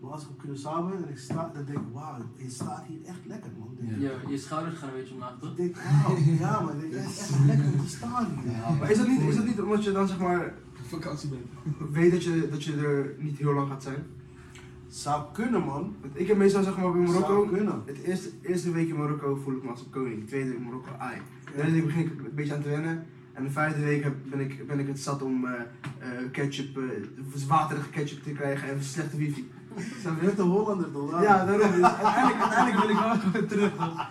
S4: Maar als ik op Curaçao ben en ik sta, dan denk ik, wauw, je staat hier echt lekker man. Dan denk.
S5: Ja, je schouders gaan een beetje omlaag toch?
S4: Ik denk, wauw, ja man, het is echt lekker om te staan hier.
S7: Ja,
S2: Maar is dat, niet, is dat niet omdat je dan zeg maar
S6: Vakantie bent.
S2: weet dat je, dat je er niet heel lang gaat zijn?
S4: Zou kunnen man.
S2: Want ik heb meestal zeg maar in
S4: Zou
S2: Marokko,
S4: kunnen.
S2: het eerste, eerste week in Marokko voel ik me als een koning. De tweede week in Marokko, ai. Derde week begin ik een beetje aan te wennen. En de vijfde week ben ik, ben ik het zat om eh, eh, ketchup, eh, waterige ketchup te krijgen en slechte wifi.
S4: Zijn we net de Hollander toch?
S2: Ja, daarom. Dus uiteindelijk, uiteindelijk wil ik wel gewoon terug. toch?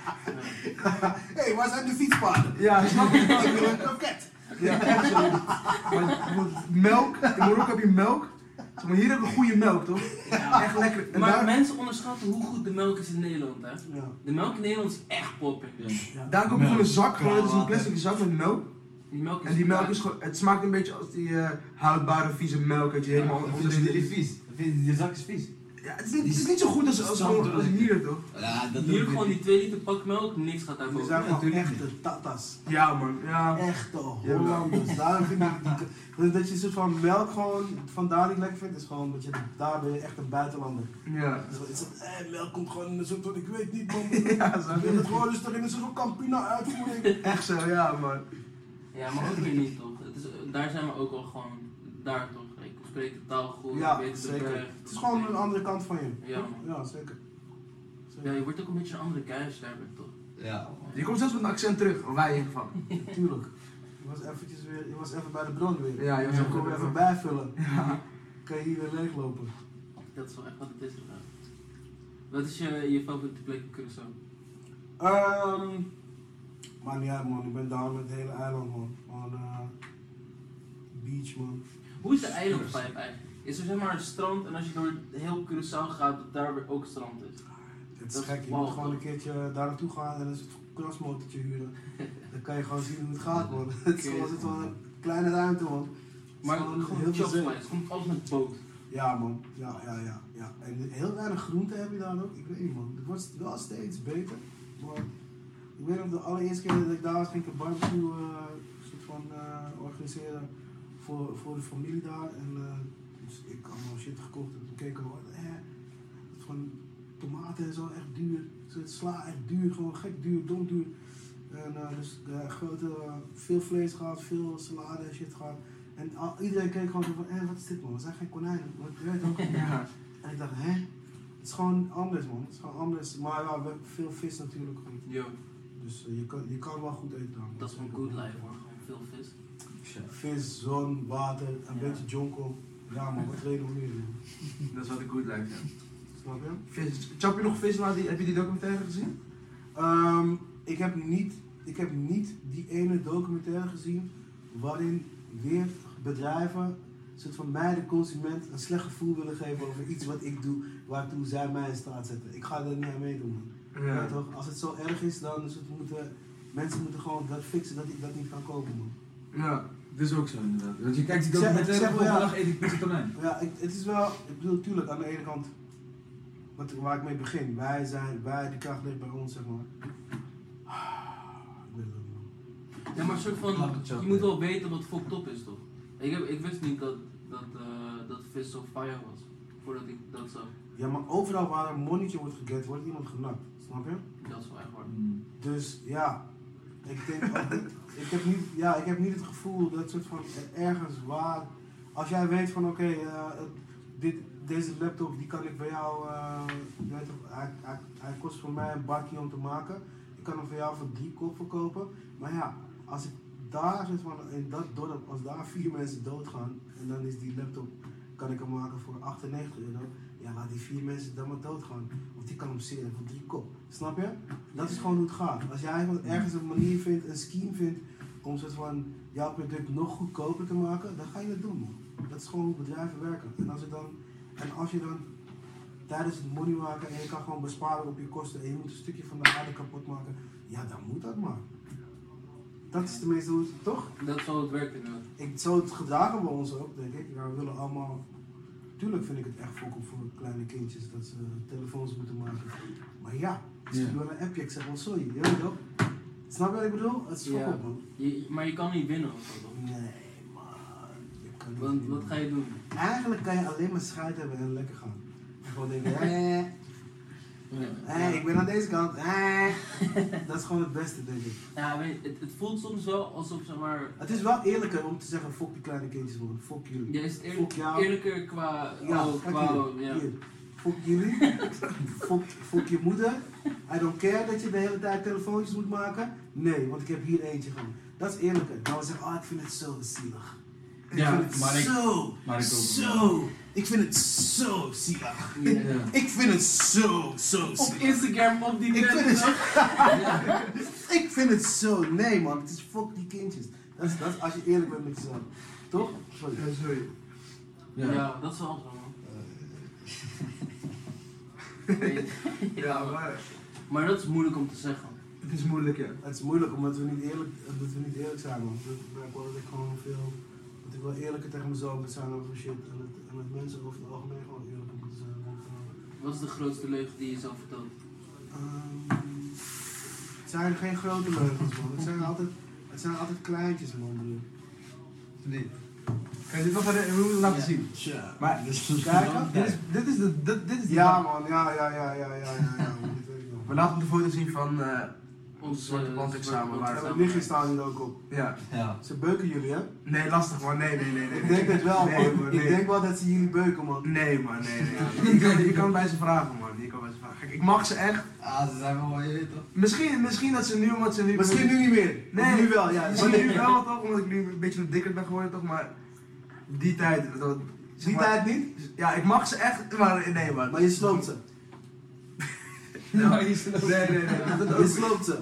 S4: Hé, hey, waar zijn de fietspaden?
S2: Ja, snap je?
S4: Ik wil een kroket.
S2: Ja, echt zo. Maar melk, in Marokko heb je melk. Zeg maar, hier hebben we goede melk, toch? Echt lekker. En
S5: Maar
S2: daar,
S5: mensen onderschatten hoe goed de melk is in Nederland hè.
S4: Ja.
S5: De melk in Nederland is echt popping.
S6: Ja.
S2: daar koop je gewoon een zak, gewoon, dat is een plastic zak met melk.
S5: Die melk is
S2: En die melk is gewoon, het smaakt een beetje als die eh, houdbare vieze melk dat je helemaal onder
S7: vinden jullie vies? Vinden die zak is vies?
S2: Ja, het is niet, het is niet zo goed als, als, als, als hier, toch?
S7: Ja, dat
S5: Hier gewoon die 2 liter pak melk, niks gaat
S4: Die
S5: daarvoor.
S4: zijn gewoon
S7: natuurlijk
S4: echte tatas.
S2: Ja, man. Ja.
S4: Echte
S2: Ja,
S4: Hollanders. Daarom vind ik die, dat je een soort van melk gewoon vandaar niet lekker vindt, is gewoon dat je daar ben je echt een buitenlander.
S2: Ja.
S4: Dus eh, melk komt gewoon in een soort van, ik weet niet man.
S2: Ja, zo.
S4: Ik wil het gewoon dus toch in een soort van Campina uitvoering.
S2: Echt zo, ja, man.
S5: Ja, maar ook hier niet toch. Het is, daar zijn we ook al gewoon, daar toch. Ik spreek de taal goed,
S4: Ja,
S5: ik weet het
S4: zeker.
S5: weg.
S4: Het is gewoon een andere kant van je.
S5: Ja, man.
S4: Ja, zeker.
S5: Ja, je wordt ook een beetje een andere bent toch.
S7: Ja.
S2: Je komt zelfs met een accent terug, wij in ieder geval.
S4: Tuurlijk. Je was eventjes weer, je was even bij de bron weer.
S2: Ja, je was
S4: Dan
S2: even
S4: bijvullen.
S2: Ja.
S4: Kan je hier weer leeglopen.
S5: Dat is wel echt wat het is inderdaad. Wat is je, je favoriete plek in Curaçao?
S4: Ehm maakt niet uit man, ik ben down met het hele eiland man. Man, eh, beach man.
S5: Hoe is de eilandvibe eigenlijk? Is er zeg maar een strand en als je door heel Curaçao gaat, dat daar weer ook strand is?
S4: Het is
S5: Dat is
S4: gek, je moet gewoon een keertje daar naartoe gaan en een soort krasmotortje huren. Dan kan je gewoon zien hoe het gaat man. Het is gewoon, het is gewoon een kleine ruimte man. Het is
S5: Maar
S4: gewoon heel
S5: chopflights, gewoon alles met boot.
S4: Ja man, ja, ja, ja, ja. En heel weinig groente heb je daar ook. Ik weet niet man, het wordt wel steeds beter. Maar ik weet nog de allereerste keer dat ik daar was, ging ik een barbecue eh, soort van eh, organiseren voor, voor de familie daar. En eh, dus ik had allemaal shit gekocht en toen keek ik al, eh, van tomaten en zo echt duur. Sla echt duur, gewoon gek duur, dom duur. En dus grote, veel vlees gehad, veel salade en shit gehad. En al- iedereen keek gewoon zo van, eh, wat is dit man? We zijn geen konijnen. Wat, weet toch?
S2: Ja.
S4: En ik dacht, hè? Het is gewoon anders man, het is gewoon anders. Maar ja, we hebben veel vis natuurlijk goed. Dus eh, je, kan, je kan wel goed eten dan.
S5: dat is gewoon good life hoor, gewoon veel vis.
S4: Vis, zon, water, een
S5: Ja.
S4: beetje jonkel. Ja man, wat wil je nog meer man?
S2: Dat is wat ik goed lijkt, ja.
S4: Snap je?
S2: Vis. Chap je nog vis? Maar die, heb je die documentaire gezien?
S4: Ehm, ik, heb niet, ik heb niet die ene documentaire gezien waarin weer bedrijven soort van mij, de consument, een slecht gevoel willen geven over iets wat ik doe, waartoe zij mij in staat zetten. Ik ga er niet aan meedoen. Ja. toch? Als het zo erg is, dan moeten, mensen moeten gewoon dat fixen dat ik dat niet kan kopen. Man.
S2: Ja.
S6: Dat is ook zo inderdaad. Want je kijkt die documentaire
S4: zeg
S6: volgende
S4: ja.
S6: dag eet ik pizza tonijn.
S4: Ja, ik, het is wel, ik bedoel, tuurlijk, aan de ene kant, wat, waar ik mee begin, wij zijn, wij, de kracht ligt bij ons, zeg maar. Ik weet het ook niet.
S5: Ja, maar een soort van, je moet wel weten wat fucked up is toch? Ik, heb, ik wist niet dat, dat, eh, dat vis zo fire was, voordat ik dat zag.
S4: Ja, maar overal waar een monnetje wordt geget, wordt iemand genakt. Snap je?
S5: Dat is wel echt waar.
S6: Mm.
S4: Dus ja, ik denk ik heb niet, ja, ik heb niet het gevoel dat soort van ergens waar, als jij weet van oké, eh, dit, deze laptop die kan ik bij jou, eh, weet hij, hij, hij kost voor mij een bakje om te maken. Ik kan hem voor jou voor drie kop verkopen. Maar ja, als ik daar soort van, in dat dorp, als daar vier mensen doodgaan en dan is die laptop, kan ik hem maken voor 98 euro. Ja, laat die vier mensen dan maar doodgaan. Want die kan hem seren voor drie kop. Snap je? Dat is gewoon hoe het gaat. Als jij gewoon ergens een manier vindt, een scheme vindt om soort van jouw product nog goedkoper te maken, dan ga je het doen man. Dat is gewoon hoe bedrijven werken. En als, het dan, en als je dan tijdens het money maken en je kan gewoon besparen op je kosten en je moet een stukje van de aarde kapot maken, ja dan moet dat maar. Dat is tenminste hoe het, toch?
S5: Dat wel het werk inderdaad.
S4: Ik, zo het gedragen we ons ook, denk ik. Ja, we willen allemaal. Tuurlijk vind ik het echt fok op voor kleine kindjes dat ze telefoons moeten maken. Maar ja, stuur
S6: Ja.
S4: wel een appje, ik zeg wel sorry, je weet toch? Snap je wat ik bedoel? Het is fok
S5: Ja.
S4: op man.
S5: Je, maar je kan niet winnen of zo?
S4: Nee man, je kan niet
S5: Want wat ga je doen?
S4: Eigenlijk kan je alleen maar scheid hebben en lekker gaan. Gewoon denken, eh, eh, ik ben aan deze kant. Dat is gewoon het beste denk ik.
S5: Ja, weet je, het, het voelt soms wel alsof zeg maar.
S4: Het is wel eerlijker om te zeggen, fok die kleine kindjes man, fok jullie.
S5: Ja, is het
S4: Fok
S5: eerlijk,
S4: jou.
S5: eerlijker qua.
S4: Ja,
S5: oh, qua
S4: hier.
S5: ja.
S4: Hier. Fok jullie. fok, fok je moeder. I don't care dat je de hele tijd telefoontjes moet maken. Nee, want ik heb hier eentje gewoon. Dat is eerlijker. Dan we zeggen, oh ik vind het zo zielig. Ik
S6: Ja,
S4: vind het
S6: maar ik-
S4: zo,
S6: maar ik ook.
S4: zo. Ik vind het zo zielig.
S5: Ja.
S4: Ik vind het zo, zo
S5: Op
S4: zielig.
S5: Instagram op die
S4: Ik vind het? Ik vind het zo. Nee man, het is fok die kindjes. Dat is, dat is als je eerlijk bent met jezelf. Toch? Sorry.
S2: Ja, sorry.
S5: Ja.
S6: Ja.
S5: dat is wel zo man.
S2: Ja, maar
S5: Maar dat is moeilijk om te zeggen.
S2: het is moeilijk, ja.
S4: Het is moeilijk omdat we niet eerlijk, omdat we niet eerlijk zijn, man. Ik merk wel dat ik gewoon veel. Wel eerlijker tegen mezelf moet zijn over shit. En dat, en dat mensen over het algemeen gewoon eerlijker moeten zijn. Eh,
S5: Wat is de grootste leugen die je zelf vertelt?
S4: ehm, het zijn geen grote leugens, man. Het zijn altijd, het zijn altijd kleintjes, man.
S2: Nee. Kan je dit nog even we moeten laten
S5: Ja.
S2: zien? Maar
S4: Kijken?
S2: dit is, dit is de, dit, dit is de
S4: Ja, man. Ja, ja, ja, ja, ja, ja, ja. nog.
S2: We laten de foto zien van, eh,
S5: Ons
S2: Zwarte
S5: eh, zwarte
S2: waar-
S4: En
S5: bandexamen.
S4: het lichtje staan hier ook op.
S2: Ja.
S7: Ja.
S4: Ze beuken jullie, hè?
S2: Nee, lastig man. Nee, nee, nee. nee.
S4: Ik denk het wel, man.
S2: Nee, man,
S4: Ik denk wel dat ze jullie beuken, man.
S2: Nee man, nee, nee. Je kan, je kan bij ze vragen man. Je kan bij ze vragen. Kijk, ik mag ze echt.
S7: Ah, ze zijn wel, je weet toch?
S2: Misschien, misschien dat ze nu, omdat ze nu...
S4: Misschien nu niet meer.
S2: Nee,
S4: Of nu wel, ja.
S2: Maar nu wel toch, omdat ik nu een beetje dikker ben geworden toch, maar die tijd, dat, zeg
S4: Die tijd niet,
S2: Ja, ik mag ze echt, maar nee man.
S4: maar je sloopt ze.
S2: Ja. Nee, nee, nee,
S4: Je sloopt ze.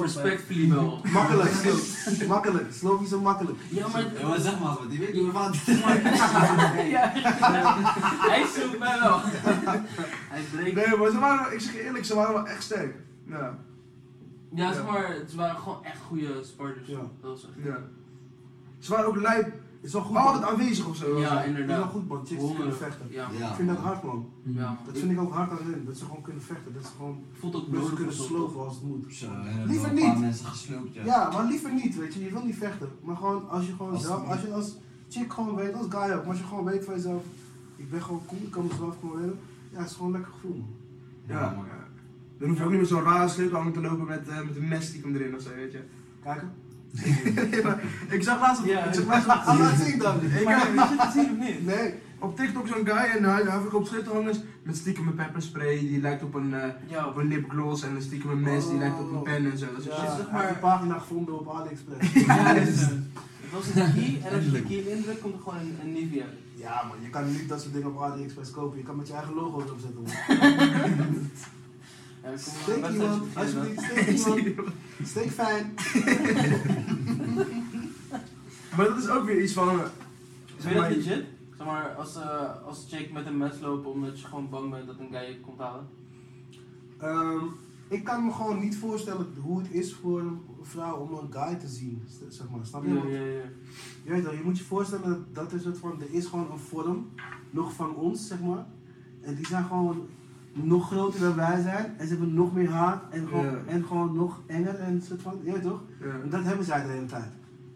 S5: Respectfully wel.
S4: Makkelijk, sloop. Makkelijk. Sloop je zo makkelijk.
S5: Ja, maar...
S7: Ja, maar zeg maar wat, die weet niet wat.
S5: Ja. Hij zoekt mij wel. Hij breekt.
S2: Nee, maar ze waren, ik zeg je eerlijk, ze waren wel echt sterk. Ja,
S5: Ja, zeg maar, het waren gewoon echt goede sporters.
S4: Ja.
S5: Dat was echt.
S2: ja. Ze waren ook lijp,
S4: Is wel goed,
S2: altijd aanwezig of zo.
S5: Ja,
S4: Is
S5: inderdaad.
S4: wel goed, man. Chicks die kunnen vechten.
S5: Ja.
S7: Ja.
S4: Ik vind dat hard, man.
S5: Ja.
S4: Dat vind ik ook hard aan hun. Dat ze gewoon kunnen vechten. Dat ze gewoon
S5: voelt ook
S4: dat ze
S5: nodig
S4: kunnen slopen als het moet.
S7: Zo, er
S4: Liever niet.
S7: mensen gesloopt, ja.
S4: Ja, maar liever niet, weet je. Je wil niet vechten. Maar gewoon als je gewoon
S7: Als-
S4: zelf, als je als chick gewoon weet, als guy ook, maar als je gewoon weet van jezelf, ik ben gewoon cool, ik kan mezelf gewoon redden. Ja, het is gewoon een lekker gevoel, man.
S2: Ja, ja. Dan hoef je ook niet meer zo'n rare sleutelhanger te lopen met, eh, met een mes die komt erin of zo, weet je.
S4: Kijken?
S2: ik zag laatst op,
S5: Ja,
S2: ik zag laatst op,
S4: Ah, laat zien dan.
S2: Ik
S5: Maar
S2: heb-
S5: heb je het gezien of niet?
S4: Nee.
S2: op TikTok zo'n guy en hij, hij verkoopt sleutelhangers met stiekem een pepperspray die lijkt op een, eh,
S5: Ja,
S2: op een lipgloss en een stiekem een mes die lijkt op een pen en zo. Dat is
S4: Ja,
S2: shit.
S5: zeg
S4: zeg
S5: maar-
S4: een pagina gevonden op AliExpress.
S5: Ja, dat is het. Het was een key en als je de key indrukt, komt er gewoon een, een Nivea.
S4: ja, man, je kan niet dat soort dingen op AliExpress kopen. Je kan met je eigen logo's opzetten, man.
S5: Ja,
S4: Steek iemand, alsjeblieft, steek iemand. Steek fijn.
S2: Maar dat is ook weer iets van... eh,
S5: Vind je dat legit? Zeg maar, als, eh als chick met een mes lopen omdat je gewoon bang bent dat een guy je komt halen.
S4: Ehm, ik kan me gewoon niet voorstellen hoe het is voor een vrouw om een guy te zien, zeg maar. Snap je?
S5: Ja, ja, ja.
S4: Je weet wel, je moet je voorstellen dat, dat is het van, er is gewoon een vorm, nog van ons, zeg maar. En die zijn gewoon nog groter dan wij zijn. En ze hebben nog meer haat en gewoon,
S2: Ja.
S4: en gewoon nog enger en soort van, je weet toch?
S2: Ja.
S4: En dat hebben zij de hele tijd.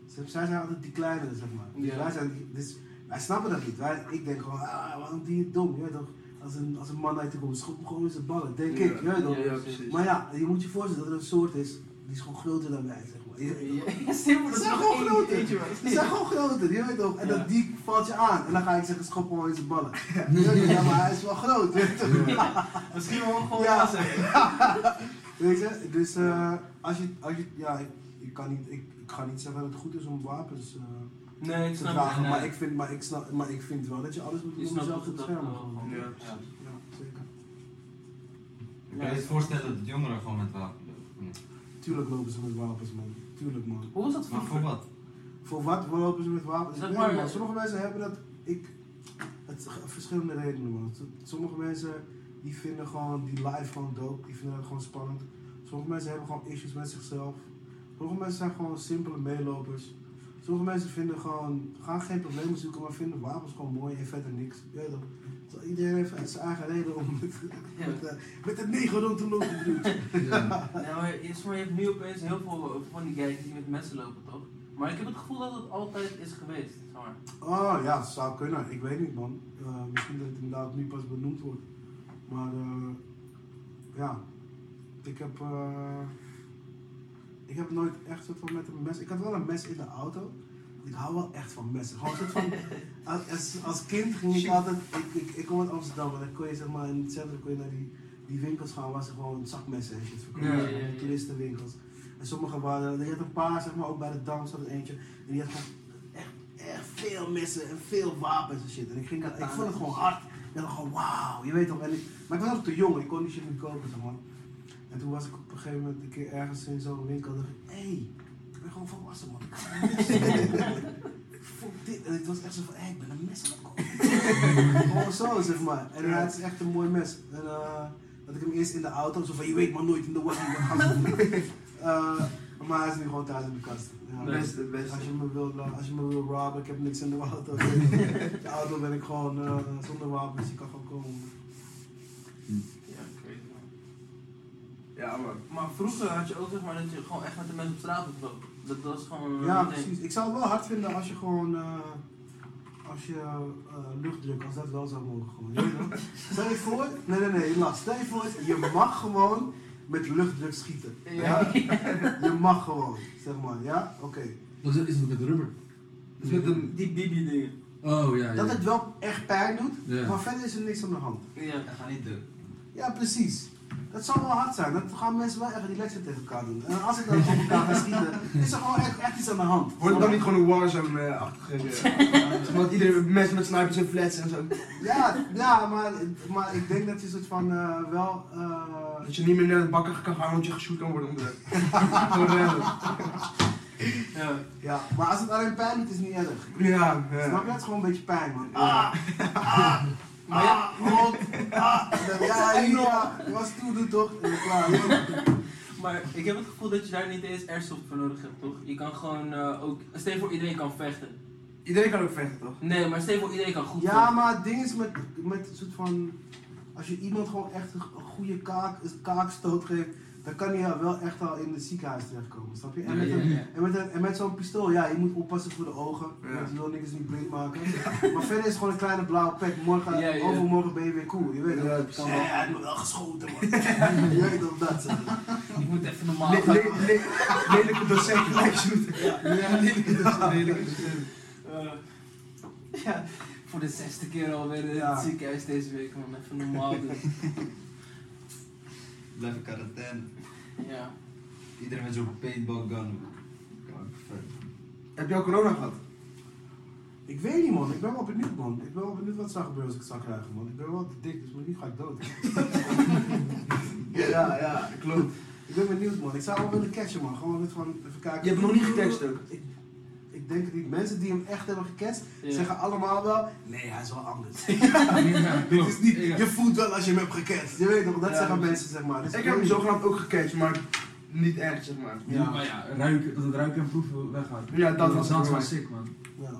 S4: Ze- Zij zijn altijd die kleinere, zeg maar. Dus
S5: Ja.
S4: wij, zijn, dus wij snappen dat niet. Wij, ik denk gewoon, ah, waarom die dom, weet toch? Als een, als een man uit de komt, schop hem gewoon in zijn ballen, denk ik, toch?
S5: Ja,
S2: Ja, precies.
S4: Maar ja, je moet je voorstellen dat er een soort is, die is gewoon groter dan wij, zeg
S5: dat
S4: Ze
S5: is
S4: zijn gewoon groter. Ze zijn gewoon groter, je weet toch? En dat die valt je aan. En dan ga ik zeggen, schop hem in zijn ballen. Ja, maar hij is wel groot, weet?
S5: Misschien wel gewoon
S4: Ja.
S5: ja. zeggen.
S4: Weet je? Dus eh, als je, als je, ja, ik, ik kan niet, ik, ik ga niet zeggen dat het goed is om wapens eh,
S5: Nee, ik
S4: te
S5: snap
S4: dragen,
S5: het.
S4: maar ik vind, maar ik snap, maar ik vind wel dat je alles moet doen om jezelf te beschermen. gewoon.
S2: Ja.
S5: Ja.
S4: Ja, zeker.
S7: Kan je je voorstellen dat jongeren gewoon met wapen lopen?
S4: Tuurlijk lopen ze met wapens, man. Tuurlijk, man.
S5: Hoe was dat
S7: Maar voor wat?
S4: Voor wat lopen ze met wapens?
S5: Zeg maar-
S4: man. Sommige mensen hebben dat. Ik, het verschillende redenen, man. Sommige mensen die vinden gewoon die live gewoon dope, die vinden dat gewoon spannend. Sommige mensen hebben gewoon issues met zichzelf. Sommige mensen zijn gewoon simpele meelopers. Sommige mensen vinden gewoon, gaan geen problemen zoeken, maar vinden wapens gewoon mooi en verder niks. Toch? Zo, iedereen heeft zijn eigen reden om met,
S5: Ja.
S4: met, eh, met rond te lopen.
S5: Ja, maar je, hebt nu opeens heel veel van die guys die met mensen lopen, toch? Maar ik heb het gevoel dat het altijd is geweest, zeg maar.
S4: Oh ja, het zou kunnen. Ik weet niet man. Eh, misschien dat het inderdaad nu pas benoemd wordt. Maar eh, ja, ik heb, eh, ik heb nooit echt soort van met een mes. Ik had wel een mes in de auto. Ik hou wel echt van messen. Gewoon soort van, als, als, kind ging ik altijd, ik, ik, ik kom uit Amsterdam en dan kon je zeg maar in het centrum kon je naar die, die winkels gaan waar ze gewoon zakmessen en shit verkopen.
S5: Ja, ja, ja, ja.
S4: Toeristenwinkels. En sommige waren, er had een paar zeg maar ook bij de Dam zat er eentje. En die had gewoon echt, echt veel messen en veel wapens en shit. En ik, ging, ik vond het gewoon hard. Ik dacht gewoon wauw, je weet toch. En ik, maar ik was nog te jong, ik kon die shit niet kopen zeg maar. En toen was ik op een gegeven moment een keer ergens in zo'n winkel en dacht ik, hé, hey, ben gewoon volwassen man. Ik. Ik vond dit, en het was echt zo van, hé, hey, ik ben een mes aan het kopen. gewoon zo zeg maar. En het is echt een mooi mes. En uh, dat ik hem eerst in de auto, zo van, je weet maar nooit in de waggie wat gaan ze doen. Eh, maar hij is nu gewoon thuis in de kast. Ja,
S5: Nee.
S2: Beste, beste.
S4: als je me wil, eh, als je me wil robben, ik heb niks in de auto. de auto ben ik gewoon eh, zonder wapens, je kan gewoon komen.
S5: Ja, crazy man.
S2: Ja, man.
S5: Maar vroeger had je ook zeg maar dat je gewoon echt met de mensen op straat moet lopen. Dat was gewoon
S4: Ja, precies. Ik zou het wel hard vinden als je gewoon, eh, als je eh, luchtdruk, als dat wel zou mogen gewoon. Stel je voor, nee nee nee, last. Stel je voor, je mag gewoon met luchtdruk schieten.
S5: Ja.
S4: Je mag gewoon, zeg maar. Ja? Oké.
S6: Wat is is het met rubber?
S2: Dus met een,
S5: Die bibi dingen.
S6: Oh ja, ja.
S4: Dat het wel echt pijn doet,
S6: Ja.
S4: maar verder is er niks aan de hand.
S5: Ja.
S7: Dat gaat niet doen.
S4: Ja, precies. Dat zal wel hard zijn. Dat gaan mensen wel echt relaxed tegen elkaar doen. En als ik dan op elkaar ga schieten, is er gewoon echt, echt iets aan de hand.
S2: wordt het dan niet gewoon een Warzone-achtige... zeg maar dat iedereen mensen met snipers en flats en zo.
S4: Ja, ja maar, maar ik denk dat je soort van eh, wel. eh,
S2: Dat je niet meer naar de bakker kan gaan, want je geshoot kan worden onder.
S5: Ja.
S4: ja, maar als het alleen pijn doet, is het niet erg.
S2: Ja, ja.
S4: Snap je? Het is gewoon een beetje pijn, man.
S2: Ah,
S5: Maar ja,
S4: Ah, ah. Dan, Ja, ja. Je was toe, doe toch? Klaar.
S5: maar ik heb het gevoel dat je daar niet eens airsoft voor nodig hebt, toch? Je kan gewoon eh, ook... Stel voor iedereen kan vechten.
S2: Iedereen kan ook vechten, toch?
S5: Nee, maar stel voor iedereen kan goed
S4: Ja,
S5: vechten.
S4: maar het ding is met, met een soort van. Als je iemand gewoon echt een goede kaak, kaakstoot geeft, dan kan hij wel echt al in het ziekenhuis terechtkomen, snap je? En met,
S5: Ja,
S4: een-
S5: ja, ja.
S4: en met, een- en met zo'n pistool, ja, je moet oppassen voor de ogen.
S2: Ja.
S4: Ja. Je wil niks niet blind maken. maar verder is het gewoon een kleine blauwe pek. Morgen,
S5: Ja, ja.
S4: overmorgen ben je weer cool. Je weet
S2: Ja,
S4: het.
S2: precies.
S4: Ja, moet wel geschoten man. je weet toch dat. zeg.
S5: Je moet even normaal
S2: Le-
S5: gaan.
S2: le- le- Lelijke docent gelijk shooten.
S5: Ja, lelijke docent.
S2: Lelijke docent.
S5: Eh, ja, voor de zesde keer alweer in
S4: Ja.
S5: het ziekenhuis deze week, man. Even normaal doen.
S7: Blijf in quarantaine.
S5: Ja.
S7: Iedereen met zo'n paintball gun. Vet.
S2: Heb je al corona gehad?
S4: Ik weet niet man, ik ben wel benieuwd man. Ik ben wel benieuwd wat zou gebeuren als ik het zou krijgen man. Ik ben wel te dik, dus misschien ga ik dood.
S2: Ja, ja, klopt.
S4: Ik ben benieuwd man. Ik zou wel willen catchen man. Gewoon van even kijken.
S2: Je hebt nog niet gecatcht ook?
S4: Ik, ik denk het niet. Mensen die hem echt hebben gecatcht,
S5: Ja.
S4: zeggen allemaal wel, nee hij is wel anders.
S6: Ja,
S4: Dit is niet,
S6: Ja.
S4: je voelt wel als je hem hebt gecatcht. Je weet toch, dat
S2: Ja,
S4: zeggen mensen zeg maar. Dus
S2: Ik heb hem zogenaamd ook gecatcht, maar niet echt, zeg maar.
S4: Ja.
S6: Maar ja, ruiken, dat het ruiken en proeven weggaat.
S2: Ja, dat was
S6: dat
S2: het
S6: is
S2: voor
S6: wel sick man.
S4: Ja.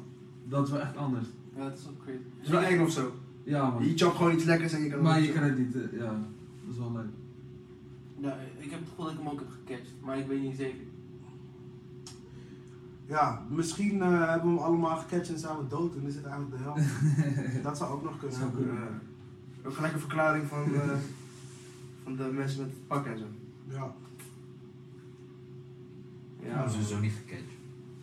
S6: Dat is wel echt anders.
S5: ja, dat is ook crazy.
S2: Het is wel eng of zo.
S6: Ja man.
S2: Je chopt gewoon iets lekkers en je kan
S6: Maar je kan het niet, eh, ja. Dat is wel leuk.
S5: Ja, ik heb het gevoel dat ik hem ook heb gecatcht, maar ik weet niet zeker.
S4: Ja, misschien eh, hebben we hem allemaal gecatcht en zijn we dood en is het eigenlijk de hel. dat zou ook nog kunnen.
S2: Eh, ook gelijk een verklaring van, eh, van de mensen met het pak en zo.
S4: Ja.
S7: Ja, sowieso niet gecatcht.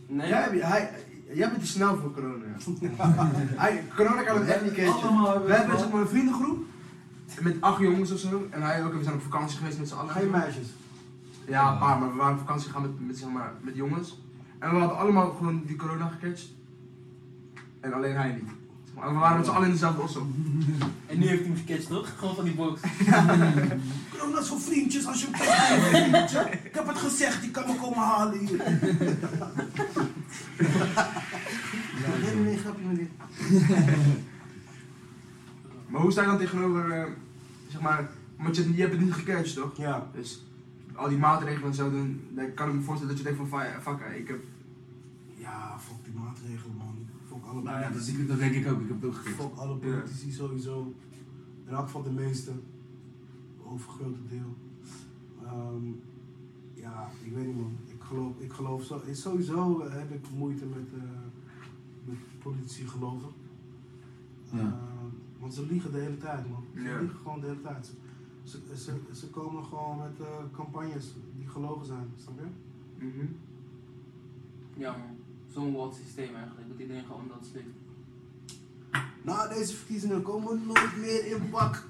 S5: Nee?
S2: Jij, hij, jij bent te snel voor corona. Hij, corona kan het echt niet catchen. We hebben zeg maar een vriendengroep met acht jongens of zo. En hij ook. En we zijn op vakantie geweest met z'n allen.
S4: Geen meisjes.
S2: Ja, een paar, maar we waren op vakantie gegaan met, met, zeg maar, met jongens. En we hadden allemaal gewoon die corona gecatcht. En alleen hij niet. Maar, we waren met z'n allen in dezelfde osso.
S5: En nu heeft hij hem gecatcht, toch? Gewoon van die box.
S4: Corona is voor vriendjes als je hem. Ik heb het gezegd, je kan me komen halen hier. Nee, nee, grapje meneer.
S2: Maar hoe sta je dan tegenover, eh, zeg maar, want je, je hebt het niet gecatcht toch?
S4: Ja.
S2: Dus al die maatregelen en zo doen, dan kan ik me voorstellen dat je denkt van, van, ja, fuck, eh, ik heb...
S4: Ja, fuck die maatregelen man. Fuck alle
S6: Nou ja, dat, dat denk ik ook. Ik heb het ook gekeken.
S4: Fuck alle politici sowieso. In elk geval de meeste. Overgrote deel. Ehm, ja, ik weet niet man. Ik geloof, ik geloof zo, sowieso heb ik moeite met, eh met politici geloven.
S6: Ja.
S4: Ehm, want ze liegen de hele tijd man. Ze
S2: Ja.
S4: liegen gewoon de hele tijd. Ze, ze, ze, ze komen gewoon met eh, campagnes die gelogen zijn, snap je?
S2: Mhm.
S5: Ja man, zo'n wild systeem eigenlijk, dat iedereen gewoon dat slikt.
S4: Na deze verkiezingen komen we nooit meer in pak.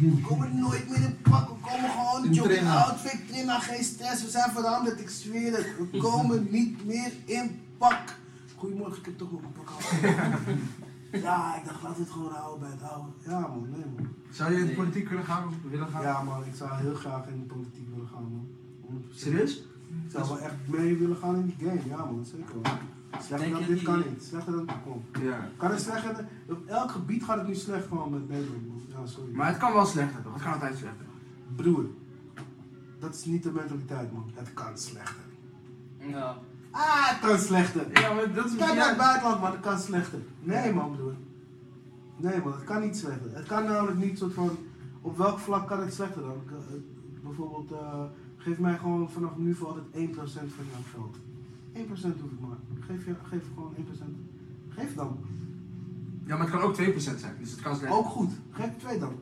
S4: We komen nooit meer in pak. We komen gewoon
S6: In
S4: jogging
S6: trainer.
S4: outfit, trainer, geen stress. We zijn veranderd, ik zweer het. We komen niet meer in pak. Goedemorgen, ik heb toch nog een pak aan. Ja, ik dacht, we het gewoon houden bij het oude. Ja man, nee man.
S2: Zou je in de
S5: Nee.
S2: politiek kunnen gaan of willen gaan?
S4: Ja man, ik zou heel graag in de politiek willen gaan man. 100%.
S2: Serieus?
S4: Ik zou wel echt mee willen gaan in die game, ja man, zeker man. Slechter
S5: Denk
S4: dan
S5: je
S4: dit
S5: die-
S4: kan niet. Slechter dan dit komt.
S2: Ja.
S4: Kan het slechter? Op elk gebied gaat het nu slecht gewoon met Nederland man. Ja, sorry.
S2: Maar het kan wel slechter toch? Het kan altijd slechter.
S4: Broer, dat is niet de mentaliteit, man. Het kan slechter.
S5: Ja.
S4: Ah, het kan slechter.
S2: Ja, maar dat is
S4: Kijk naar het buitenland, man. Het kan slechter. Nee, man, broer. Nee, man. Het kan niet slechter. Het kan namelijk niet soort van... Op welk vlak kan het slechter dan? Eh, bijvoorbeeld, eh, geef mij gewoon vanaf nu voor altijd 1% van jouw geld. 1% hoef ik maar. Geef, je, geef gewoon 1%. Geef dan.
S2: Ja, maar het kan ook 2% zijn, dus het kan slechter.
S4: Ook goed. Geef 2 dan.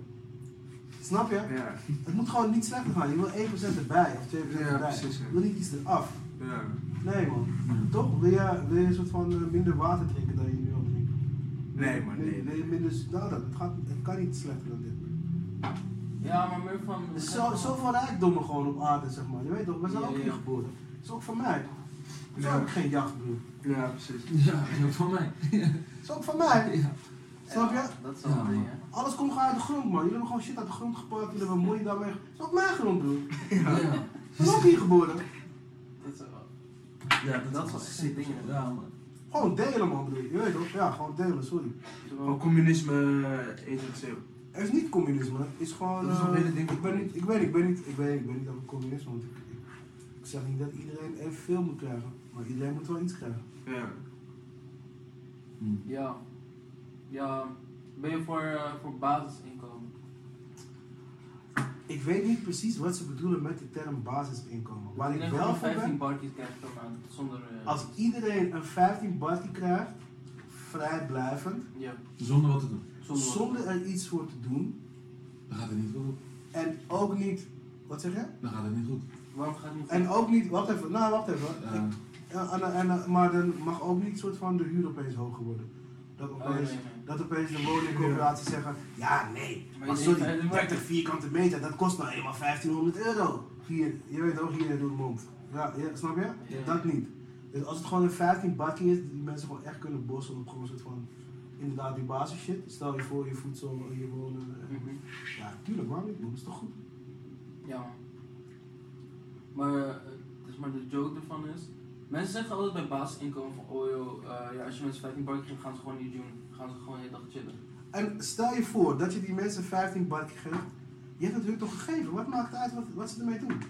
S4: Snap je?
S2: Ja,
S4: Het moet gewoon niet slechter gaan. Je wil 1% erbij of 2%
S2: Ja,
S4: erbij.
S2: precies, ja.
S4: Je wil niet iets eraf.
S2: ja.
S4: Nee man. Toch? Wil je, wil je een soort van eh, minder water drinken dan je nu al?
S2: Nee,
S4: je-
S2: nee, nee.
S4: minder, nou, dat, het, gaat, het kan niet slechter dan dit.
S5: Ja, maar meer van...
S4: Is zo, zoveel rijkdommen gewoon op aarde, zeg maar. Je weet toch, we zijn
S5: Ja,
S4: ook
S5: ja.
S4: hier geboren. Dat is ook van mij. Dat is
S2: Ja.
S4: ook geen jacht, broer.
S2: Ja, precies.
S6: Ja, dat is ook van mij.
S4: Dat is ook van mij.
S6: Ja.
S4: Snap je?
S5: Dat is wel
S6: Ja,
S5: een ding, hè.
S4: Alles komt gewoon uit de grond, man. Jullie hebben gewoon shit uit de grond gepakt. Jullie hebben moeite daarmee. Dat is ook mijn grond, broer.
S6: Ja.
S4: We zijn ook hier geboren.
S5: Dat is wel...
S6: Ja,
S5: Dat is wel echt een ding, hè.
S6: Ja, man.
S4: Gewoon delen, man, broer. Je weet toch? Ja, gewoon delen, sorry.
S2: Gewoon communisme eh, 21 eeuw.
S4: Er is niet communisme, het is gewoon.
S2: Dat is nog
S4: eh,
S2: een hele ding.
S4: Ik ben niet, ik weet, ik ben niet, ik weet, ik ben niet communisme, want ik, ik, ik zeg niet dat iedereen evenveel moet krijgen, maar iedereen moet wel iets krijgen.
S2: Ja.
S5: Ja. Ja. Ben je voor, eh, voor basisinkomen?
S4: Ik weet niet precies wat ze bedoelen met de term basisinkomen. Waar ik wel voor
S5: 15
S4: ben,
S5: barkies krijgt per maand, zonder... eh,
S4: als iedereen een 15 barkie krijgt, vrijblijvend,
S5: Ja,
S6: Zonder wat te doen.
S5: zonder...
S4: er iets voor te doen,
S6: Dan gaat het niet goed.
S4: en ook niet, wat zeg je?
S6: Dan gaat het niet goed.
S5: Waarom gaat het niet
S4: En ook niet, wacht even, nou wacht even. Ik- ja, en, en, maar dan mag ook niet soort van de huur opeens hoger worden. Dat
S5: Oh, nee, nee,
S4: dat opeens de woningcorporaties zeggen, ja nee,
S5: Maar
S4: sorry,
S5: denkt, eh,
S4: 30 vierkante meter, dat kost nou eenmaal 1500 euro. Hier, je weet ook, hier door de mond. Ja, ja snap je? Dat niet. Dus als het gewoon een 15 bakkie is, die mensen gewoon echt kunnen bossen op gewoon een soort van, inderdaad die basis shit. Stel je voor je voedsel, je wonen. eh,
S5: Mhm.
S4: Ja, tuurlijk, waarom niet man, dat is toch goed?
S5: Ja. Maar, eh, dus maar de joke ervan is... Mensen zeggen altijd bij basisinkomen van, oh joh, eh, ja, als je mensen 15 barkies geeft, gaan ze gewoon niet doen. Gaan ze gewoon de hele dag chillen.
S4: En stel je voor dat je die mensen 15 bakkie geeft, je hebt het hun toch gegeven, wat maakt het uit wat, wat ze ermee doen?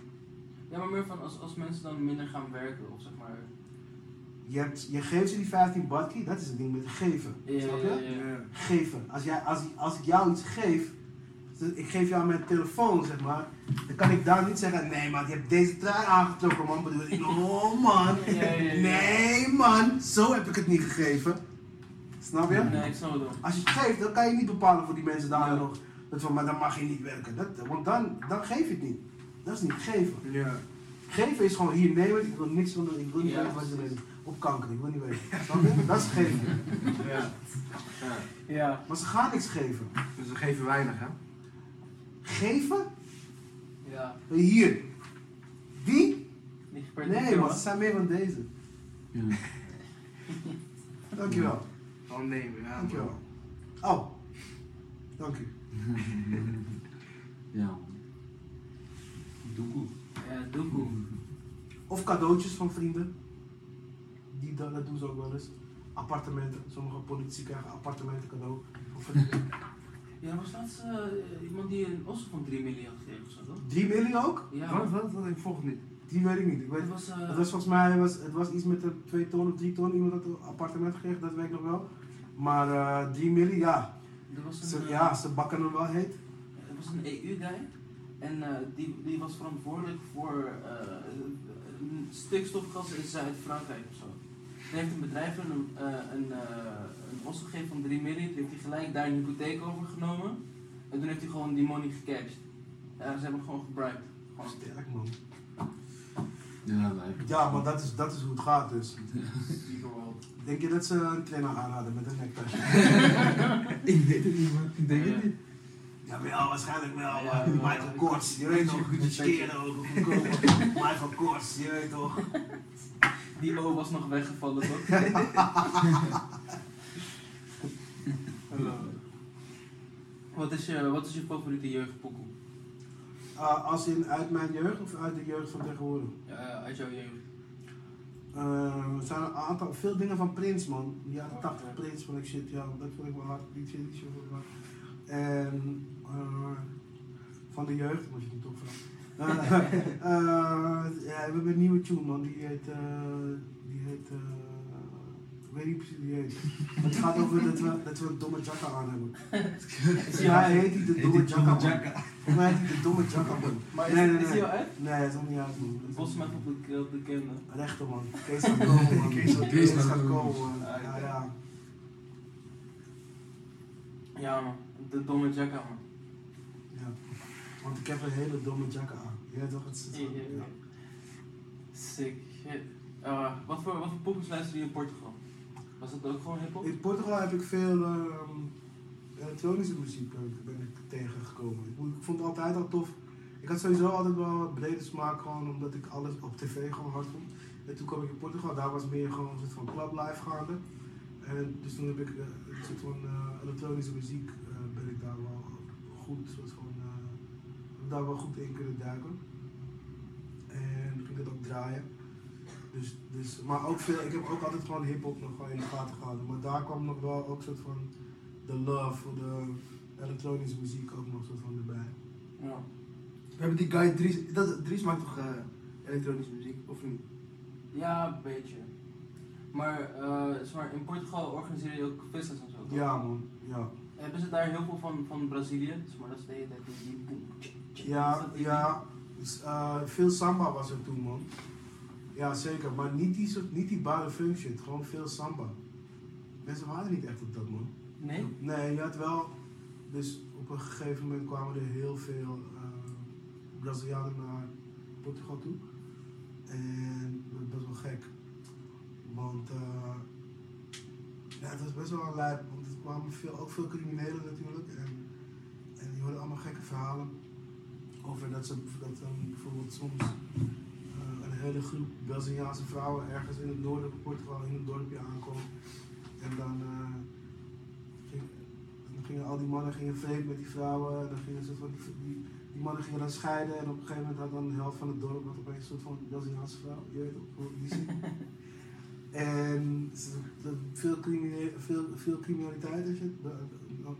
S5: Ja, maar meer van als, als mensen dan minder gaan werken, of zeg maar...
S4: Je, hebt, je geeft ze die 15 bakkie, dat is het ding met geven.
S5: Ja,
S4: snap je?
S5: ja, ja.
S4: Geven. Als, jij, als, als ik jou iets geef, ik geef jou mijn telefoon, zeg maar, dan kan ik daar niet zeggen, nee man, je hebt deze trui aangetrokken man, bedoel ik, oh man, nee man, zo heb ik het niet gegeven. Snap je?
S5: Nee, ik snap het wel.
S4: Als je het geeft, dan kan je niet bepalen voor die mensen daar
S5: Ja.
S4: nog, dat van, maar dan mag je niet werken. Dat, want dan, dan geef je het niet. Dat is niet geven.
S2: Ja.
S4: Geven is gewoon hier nemen, ik wil niks van doen, ik wil niet weten wat weet. Op kanker, ik wil niet weten. Snap je? Dat is geven.
S2: Ja. ja.
S5: Ja.
S4: Maar ze gaan niks geven.
S2: Dus we geven weinig, hè?
S4: Geven?
S5: Ja.
S4: Hier. Die? Nee man, ze zijn meer van deze.
S6: Ja.
S4: Dankjewel.
S2: Gewoon nemen, ja.
S4: Dankjewel. Oh. Dank u.
S6: Ja, man. Doekoe.
S5: Ja, doekoe.
S4: Of cadeautjes van vrienden. Die, dat, dat doen ze ook wel eens. Appartementen. Sommige politici krijgen appartementen cadeau. Of vrienden.
S5: Ja, was laatst eh, iemand die een osso van 3 miljoen had gegeven of zo, toch?
S4: 3 miljoen ook?
S5: Ja.
S2: Wat, wat, wat? Ik volg het niet.
S4: Die weet ik niet. Ik weet,
S5: Het was, eh,
S4: het was volgens mij het was, het was iets met de 2 ton of 3 ton. Iemand had een appartement gekregen, dat weet ik nog wel. Maar eh 3 miljoen, ja.
S5: er was
S4: Ze,
S5: een,
S4: ja, ze bakken hem wel heet.
S5: Er was een EU-guy en die, die was verantwoordelijk voor stikstofgas in Zuid-Frankrijk of zo. Toen heeft een bedrijf een, eh, een, eh, een os gegeven van 3 miljoen, toen heeft hij gelijk daar een hypotheek overgenomen en toen heeft hij gewoon die money gecashed. Ja, ze hebben hem gewoon gebruikt. Gewoon
S4: Sterk man.
S6: Ja, lijkt.
S4: Ja, maar dat is, dat is hoe het gaat dus. Denk je dat ze een trainer aan hadden met een nektasje?
S6: Ik weet het niet, man. Ik denk
S5: Ja.
S6: het niet.
S4: Ja, wel, waarschijnlijk wel.
S5: Ja,
S4: maar
S5: ja,
S4: Michael. Kors, je weet toch,
S5: beetje.
S4: skeren ook. Michael Kors, je weet toch.
S5: Die O was nog weggevallen toch? wat, is je, wat is je favoriete jeugdpokoe?
S4: Uh, als in uit mijn jeugd of uit de jeugd van tegenwoordig?
S5: Ja, uit jouw jeugd.
S4: Uh, er zijn een aantal, veel dingen van Prins man. Die jaren
S5: Oh,
S4: 80
S5: ja.
S4: Prins vond ik shit, ja, dat vond ik wel hard. Die shit, die. En uh, van de jeugd, moet je het toch vragen. Ja, we hebben een nieuwe tune man, die heet, uh, die heet, uh, ik weet niet precies hoe die heet. Het gaat over dat we, dat we een domme jacka aan hebben. Ja, hij heet niet de domme
S6: die
S4: jacka? Volgens mij heet hij de domme jacka man.
S5: Maar is,
S4: Nee, nee,
S5: is
S4: nee.
S5: die al uit?
S4: Nee, het is nog niet uit man. Dat is
S5: Volgens mij op de, op de kende.
S4: Rechter man. Kees gaat komen man.
S2: Kees gaat
S4: Kees
S6: komen.
S4: gaat komen man.
S5: Ah,
S4: Ja, ja.
S5: Ja man, de domme Jacka man.
S4: Want ik heb een hele domme jacka aan. Weet toch, het is
S5: Ja, ja, ja. Sick. Eh, wat voor, wat voor poppers luisterde je in Portugal? Was dat ook gewoon hip-hop?
S4: In Portugal heb ik veel ehm, elektronische muziek ben ik- ben ik tegengekomen. Ik, vond het altijd al tof. Ik had sowieso altijd wel een brede smaak, gewoon omdat ik alles op tv gewoon hard vond. En toen kwam ik in Portugal, daar was meer gewoon een soort van club live gaande. En dus toen heb ik eh, een soort van eh, elektronische muziek, eh, ben ik daar wel goed, soort van, eh, heb daar wel goed in kunnen duiken. En ging het ook draaien. Dus, dus, maar ook veel, ik heb ook altijd gewoon hip-hop nog gewoon in de gaten gehouden. Maar daar kwam nog wel ook soort van de love voor de elektronische muziek ook nog soort van erbij.
S5: Ja.
S2: We hebben die guy Dries, dat, Dries maakt toch eh, elektronische muziek, of niet?
S5: Ja, een beetje. Maar, zeg maar in Portugal organiseer je ook feestjes en zo. toch?
S4: Ja man, ja.
S5: Hebben ze daar heel veel van, van Brazilië? Maar, dat is de hele tijd die-
S4: Ja, ja. Eh, veel samba was er toen man. Ja zeker, maar niet die, soort, niet die bare shit, gewoon veel samba. Mensen waren niet echt op dat man.
S5: Nee?
S4: Nee, je had wel. Dus op een gegeven moment kwamen er heel veel eh, Brazilianen naar Portugal toe. En dat was best wel gek. Want eh, ja, het was best wel een lijp. Want er kwamen veel, ook veel criminelen natuurlijk. En, en die hoorden allemaal gekke verhalen. Over dat ze dat dan bijvoorbeeld soms eh, een hele groep Braziliaanse vrouwen ergens in het noorden van Portugal in een dorpje aankomen. En dan, eh, ging, dan gingen al die mannen gingen vreemd met die vrouwen. En dan gingen ze van die, die, die mannen gingen dan scheiden. En op een gegeven moment had dan de helft van het dorp had opeens een soort van Braziliaanse vrouw. Je weet toch, die zin. En veel, veel, veel criminaliteit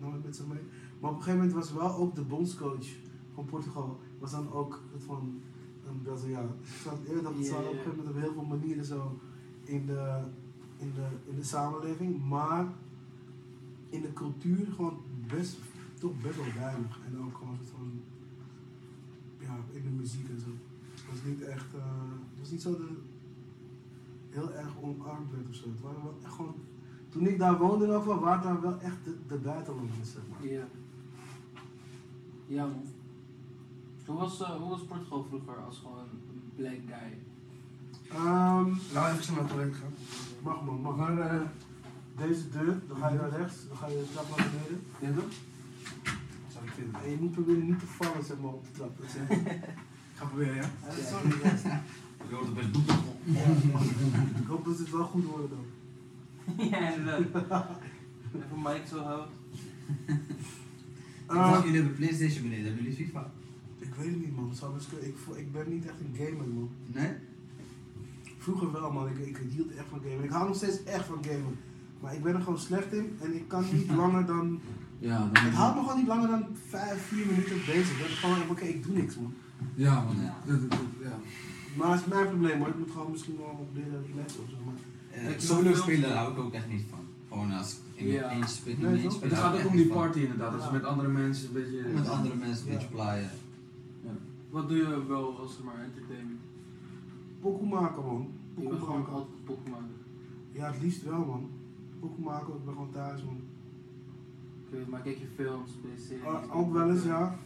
S4: nam het met zich mee. Maar op een gegeven moment was wel ook de bondscoach van Portugal, was dan ook het van een Braziliaan. Dus je weet dat, het op een gegeven moment op heel veel manieren zo in de, in de, in de samenleving, maar in de cultuur gewoon best, toch best wel weinig. En ook gewoon van, ja, in de muziek en zo. Het was niet echt, eh, het was niet zo de, heel erg omarmd werd of zo. Het waren wel echt gewoon, toen ik daar woonde in ieder geval, waren daar wel echt de, de buitenlanders, zeg maar.
S5: Ja. Ja, man. Hoe was, eh, hoe was Portugal vroeger als gewoon een black guy?
S4: Ehm,
S2: Nou, even snel naar het gaan.
S4: mag man, mag.
S2: Maar, eh,
S4: Deze deur, dan ga je naar rechts, dan ga je de trap naar beneden.
S2: ja toch? Zou ik vinden.
S4: En je moet proberen niet te vallen, zeg maar, op de trap. Dat
S2: Ik ga proberen, ja?
S5: Sorry,
S7: Je hoort het best boeken.
S4: Ik hoop dat het wel goed wordt dan.
S5: ja, inderdaad. Even Mike zo houden.
S3: Ik zag jullie hebben Playstation beneden, hebben jullie FIFA?
S4: Ik weet het niet man, zou kunnen. ik, ik ben niet echt een gamer man.
S3: Nee?
S4: Vroeger wel man, ik, ik hield echt van gamen. Ik hou nog steeds echt van gamen. Maar ik ben er gewoon slecht in en ik kan niet langer dan...
S6: Ja, dan
S4: Het houdt me gewoon niet langer dan 5, 4 minuten bezig. Dat is gewoon, oké, ik doe niks man.
S6: Ja, man.
S3: Ja.
S6: Ja.
S4: Maar dat is mijn probleem hoor, ik moet gewoon misschien wel leren relaxen of zo. Maar
S3: Eh,
S5: Ik
S3: solo spelen hou ik ook echt niet van. Gewoon als in
S5: Ja.
S3: spelen.
S4: Nee,
S6: Het
S3: hou
S6: gaat
S3: ik
S6: ook om die party inderdaad. Dat is met andere mensen een beetje...
S3: Met andere mensen een beetje
S4: Ja.
S3: plaaien.
S5: Wat doe je wel als zeg maar entertainment?
S4: pokoe maken man.
S5: Gewoon
S4: maken.
S5: altijd pokken maken.
S4: Ja, het liefst wel man. Pokoe maken, ik ben gewoon thuis man.
S5: Oké, maar kijk je films, series?
S4: Ah, ook wel eens ja.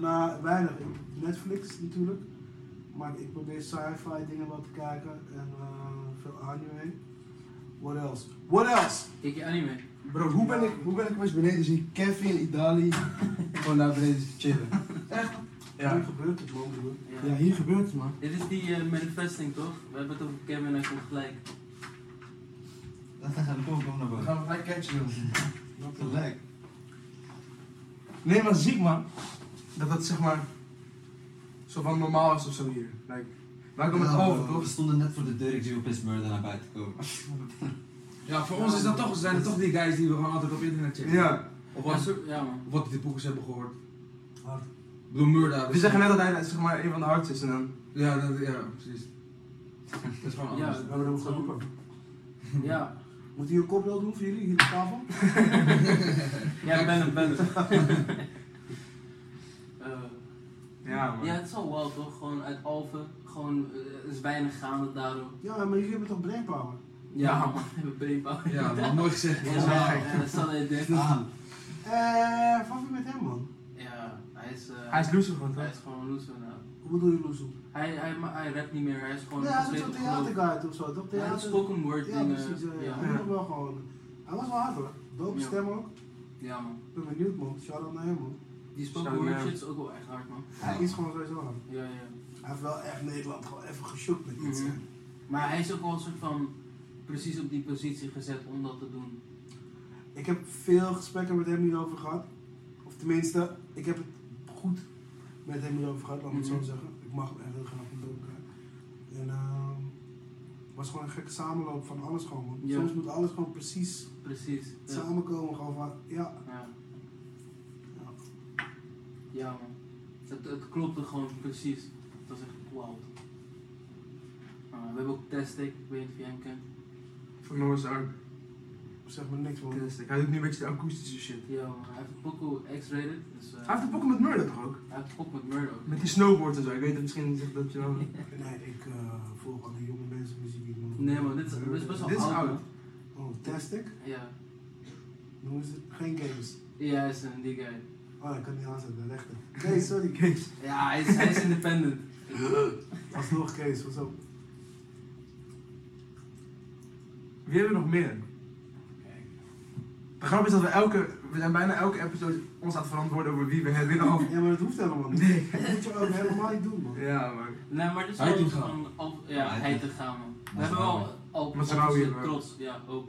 S4: Nou, weinig. Ik- Netflix natuurlijk. Maar ik probeer sci-fi dingen wel te kijken en eh, veel anime. What else? What else?
S5: Kijk je anime?
S2: Bro, hoe ben ik, hoe ben ik beneden zien Kevin in Italië gewoon naar beneden chillen?
S4: Echt?
S2: Ja.
S4: Hier gebeurt het man broer.
S2: Ja, hier gebeurt het man.
S5: Dit is die eh, manifesting toch? We hebben het over Kevin en hij komt gelijk.
S3: Dan gaan we komen naar boven.
S2: gaan we gelijk catchen doen.
S4: Wat
S3: Te lek.
S2: Nee, maar ziek man. Dat dat zeg maar zo van normaal is of zo hier. Like, wij komen het over
S3: we
S2: toch?
S3: stonden net voor de deur, ik zie opeens murder naar buiten komen.
S6: Ja, voor ons is dat toch, zijn toch die guys die we gewoon altijd op internet checken.
S2: Ja.
S6: Of wat,
S5: zo- ja man.
S6: wat die boekers hebben gehoord. Ik bedoel, Murda.
S2: We zeggen net dat hij zeg maar een van de hardste is en dan.
S6: Ja, dat, ja, precies. Dat is gewoon
S5: Ja,
S6: anders.
S4: We hebben hem geroepen.
S5: Ja,
S4: Moet hij een kopdeel doen voor jullie hier op tafel?
S5: ja ben het, ben het. Eh,
S2: Ja man.
S5: ja, het is al wel toch? Gewoon uit Alphen. Gewoon, eh, er is weinig gaande daardoor.
S4: Ja, maar jullie hebben toch brainpower?
S5: Ja,
S2: Ja.
S5: man. We hebben brainpower.
S6: Ja, maar mooi gezegd.
S5: Ja,
S6: man.
S5: ja, dat zal hij denken.
S4: Eh, wat met hem man?
S5: Hij Hij is, eh,
S2: Hij is loser gewoon,
S5: Hij is gewoon loser, nou.
S4: Hoe bedoel je Loesoe?
S5: Hij, hij, hij rapt niet meer, hij is gewoon
S4: Ja, hij is
S5: een
S4: theaterguide of zo, toch?
S5: Ja,
S4: Theater.
S5: spoken word
S4: Ja,
S5: dingen.
S4: precies. Ja, ja.
S5: ja.
S4: Hij, was wel gewoon, hij was wel hard hoor. Dope
S5: Ja.
S4: stem ook.
S5: Ja, man.
S4: Ik ben benieuwd man. Shout-out naar hem man.
S5: Die spoken word shit is ook wel echt hard, man.
S4: Hij is gewoon sowieso hard.
S5: Ja, ja.
S4: Hij heeft wel echt Nederland gewoon even geschokt met iets.
S5: Mhm. Maar hij is ook wel een soort van precies op die positie gezet om dat te doen.
S4: Ik heb veel gesprekken met hem hierover gehad. Of tenminste, ik heb het goed met hem hierover gehad, laat me het zo
S5: Mhm.
S4: zeggen. Ik mag hem echt heel graag met elkaar. En het was gewoon een gekke samenloop van alles gewoon.
S5: Ja.
S4: Soms moet alles gewoon precies
S5: Precies. Ja.
S4: samenkomen. Gewoon van, ja,
S5: Ja. Ja, man. Het, het klopte gewoon precies. Het was echt wild. Uh, we hebben ook Testic, ik weet niet of jij hem kent.
S2: Van Noah's Ark.
S4: Zeg maar niks man.
S2: Hij doet nu een beetje de akoestische shit.
S5: Ja, man. hij heeft een pokoe X-rated. Dus, uh,
S2: Hij heeft een pokken met Murder toch ook?
S5: hij heeft een pok met Murdo.
S2: Met die snowboard en zo. Ik weet het misschien niet dat je dan...
S4: Nee, ik eh, volg al die jonge mensen muziek niet man.
S5: Nee, man, dit is, dit is best wel
S2: Dit is
S5: oud.
S2: oud.
S5: man.
S4: Oh, Tastic?
S5: Ja.
S4: Noemen ze geen games.
S5: ja, hij is een die guy.
S4: Oh, ik kan niet aanzetten, rechter. Kees, sorry.
S2: Kees.
S5: Ja, hij is, hij is independent.
S4: Alsnog Kees, what's up?
S2: Wie hebben we nog meer? De grap is dat we elke... We zijn bijna elke episode ons aan het verantwoorden over wie we het winnen of...
S4: Ja, maar dat hoeft helemaal niet.
S2: Nee.
S4: Dat moet je ook helemaal niet doen, man.
S2: Ja, maar...
S5: Nee, maar dit is wel van al, ja,
S7: Hij te-
S5: gaan man. We hebben wel al
S2: Maar ze
S5: onze
S2: hebben we.
S5: trots, ja ook.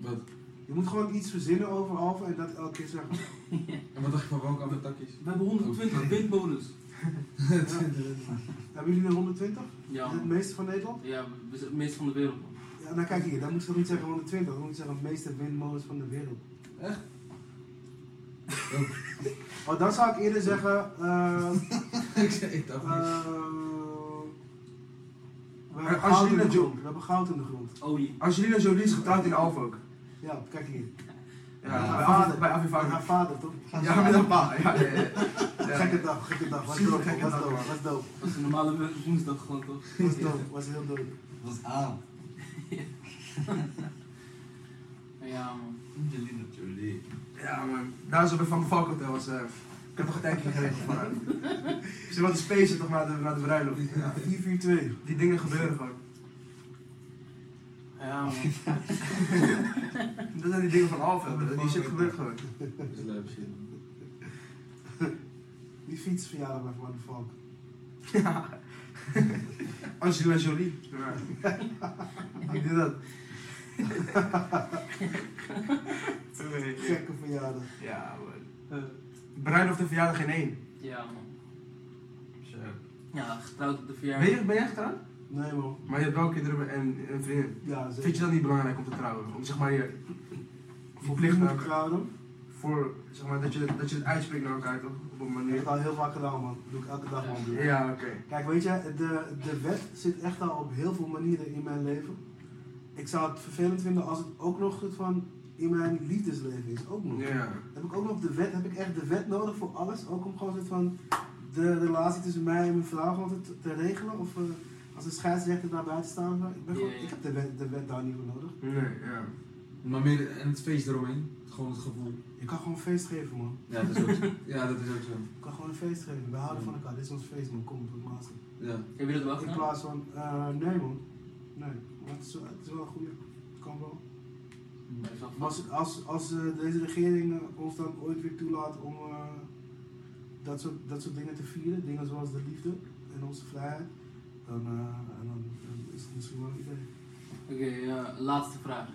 S6: Wat?
S4: Je moet gewoon iets verzinnen over Alpha en dat elke keer zeggen.
S6: En wat dacht je van welke andere takjes?
S5: We hebben 120 windmolens.
S4: Hebben jullie er 120?
S5: Ja,
S4: Is het meeste van Nederland?
S5: ja, we zijn het meest van de wereld man.
S4: Ja, nou kijk hier, dan moet je toch niet zeggen 120, dan moet je zeggen het meeste windmolens van de wereld.
S6: Echt?
S4: Oh, dan zou ik eerder zeggen. eh
S6: ik zei, ik dacht niet.
S4: eh, we hebben goud in
S2: Angelina
S4: de
S2: Jo-
S4: grond. We hebben goud in de grond.
S2: Angelina Jolie is getrouwd in ook.
S4: Ja, kijk hier.
S2: Ja,
S7: Ja,
S2: bij,
S4: vader.
S2: Bij Avi Vader.
S4: haar vader, toch?
S2: Ja, met een pa. Ja, ja, ja. Ja.
S4: Gekke dag, gekke dag. Was dope,
S2: gekke
S4: was
S2: dag,
S4: dope, was dope.
S5: Dat is een normale wo- woensdag gewoon toch?
S4: Was dope, was heel dope.
S7: Dat was aan.
S5: Ja man.
S7: Angelina Jolie.
S2: Ja, man. Daar zo bij Van de Hotel was... eh, ik heb toch een tijdje geregeld van haar. Ze wilden spacen toch naar de, naar de bruiloft. Ja.
S4: 442.
S2: Die dingen gebeuren gewoon.
S5: Ja man.
S2: Dat zijn die dingen van Alphen. Die shit gebeurt gewoon.
S6: Dat is leuk shit.
S4: Die fietsverjaardag bij Van de Valk.
S2: Ja. Angelina Jolie. Ja. Wie doet dat?
S4: Gekke verjaardag.
S2: Ja, man. Bruiloft en verjaardag in één.
S5: Ja man.
S7: Zo.
S5: Ja, getrouwd op de
S2: Ben,
S5: verjaardag.
S2: je, ben jij getrouwd?
S4: Nee man.
S2: Maar je hebt wel kinderen en een vriendin.
S4: Ja, zeker.
S2: Vind je dat niet belangrijk om te trouwen? Om zeg maar je
S4: Verplicht
S2: verplicht
S4: moet
S2: naar
S4: ik trouwen.
S2: Voor zeg maar dat je, dat je het uitspreekt naar elkaar toch? Op een
S4: Ik heb
S2: manier.
S4: het al heel vaak gedaan man. Dat doe ik elke dag man. broer.
S2: Ja, oké.
S4: Kijk, weet je, de, de wet zit echt al op heel veel manieren in mijn leven. Ik zou het vervelend vinden als het ook nog het van in mijn liefdesleven is. Ook nog.
S2: Ja.
S4: Heb ik ook nog de wet, heb ik echt de wet nodig voor alles? Ook om gewoon van de relatie tussen mij en mijn vrouw gewoon te, te regelen? Of eh, als een scheidsrechter daar buiten staan? Ik, ben gewoon,
S5: Ja, ja.
S4: ik heb de wet, de wet daar niet voor nodig.
S2: Nee, ja.
S6: Maar meer, en het feest eromheen. Gewoon het gevoel.
S4: Je kan gewoon een feest geven man.
S6: Ja, dat is ook zo. Ja, dat is ook zo.
S4: Je kan gewoon een feest geven. We houden van elkaar. Dit is ons feest man. Kom, doe het master.
S6: Ja.
S5: Heb je dat wel
S4: In plaats van, eh, nee man. Nee. Maar het is, wel- het is wel een goede. Het kan wel. Als, als, als eh, deze regering eh, ons dan ooit weer toelaat om eh, dat, soort, dat soort dingen te vieren, dingen zoals de liefde en onze vrijheid, dan, eh, en dan, dan is het misschien wel een idee.
S5: Oké, ja, laatste vraag.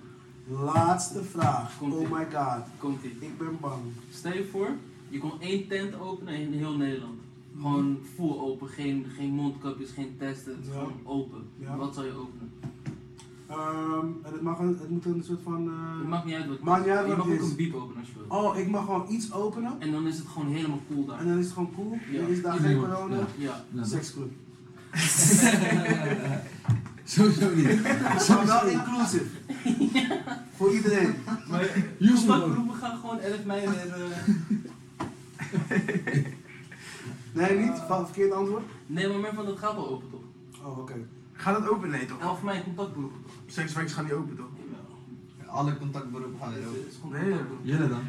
S4: Laatste vraag. Oh my god.
S5: Komt ie.
S4: Ik ben bang.
S5: Stel je voor, je kon één tent openen in heel Nederland. Gewoon full open, geen, geen mondkapjes, geen testen, het is
S4: Ja.
S5: gewoon open.
S4: Ja.
S5: Wat zou je openen?
S4: Ehm, en het, mag een, het moet een soort van. eh,
S5: Het maakt niet uit wat
S4: Maakt niet uit
S5: Je
S4: wat
S5: mag
S4: het
S5: ook
S4: is.
S5: een biep openen als je wil.
S4: Oh, ik mag gewoon iets openen
S5: En dan is het gewoon helemaal cool daar.
S4: en dan is het gewoon cool.
S5: Ja.
S4: Er is daar geen
S6: Iedereen-
S4: corona.
S6: ja.
S5: Ja.
S4: Seksclub.
S6: Sowieso niet.
S4: Maar wel inclusive. Voor iedereen.
S5: Maar gaan gewoon 11 mei weer... eh,
S4: Nee, niet? Ver- Verkeerd antwoord?
S5: Nee, maar meer van dat gaat al open toch?
S4: Oh, oké.
S2: Gaat het open? Nee toch?
S5: 11 mei contactgroepen toch?
S2: Sekswerkers gaan niet open toch?
S7: Alle contactberoepen gaan weer open.
S5: Het is gewoon
S2: Nee.
S6: Jullie dan?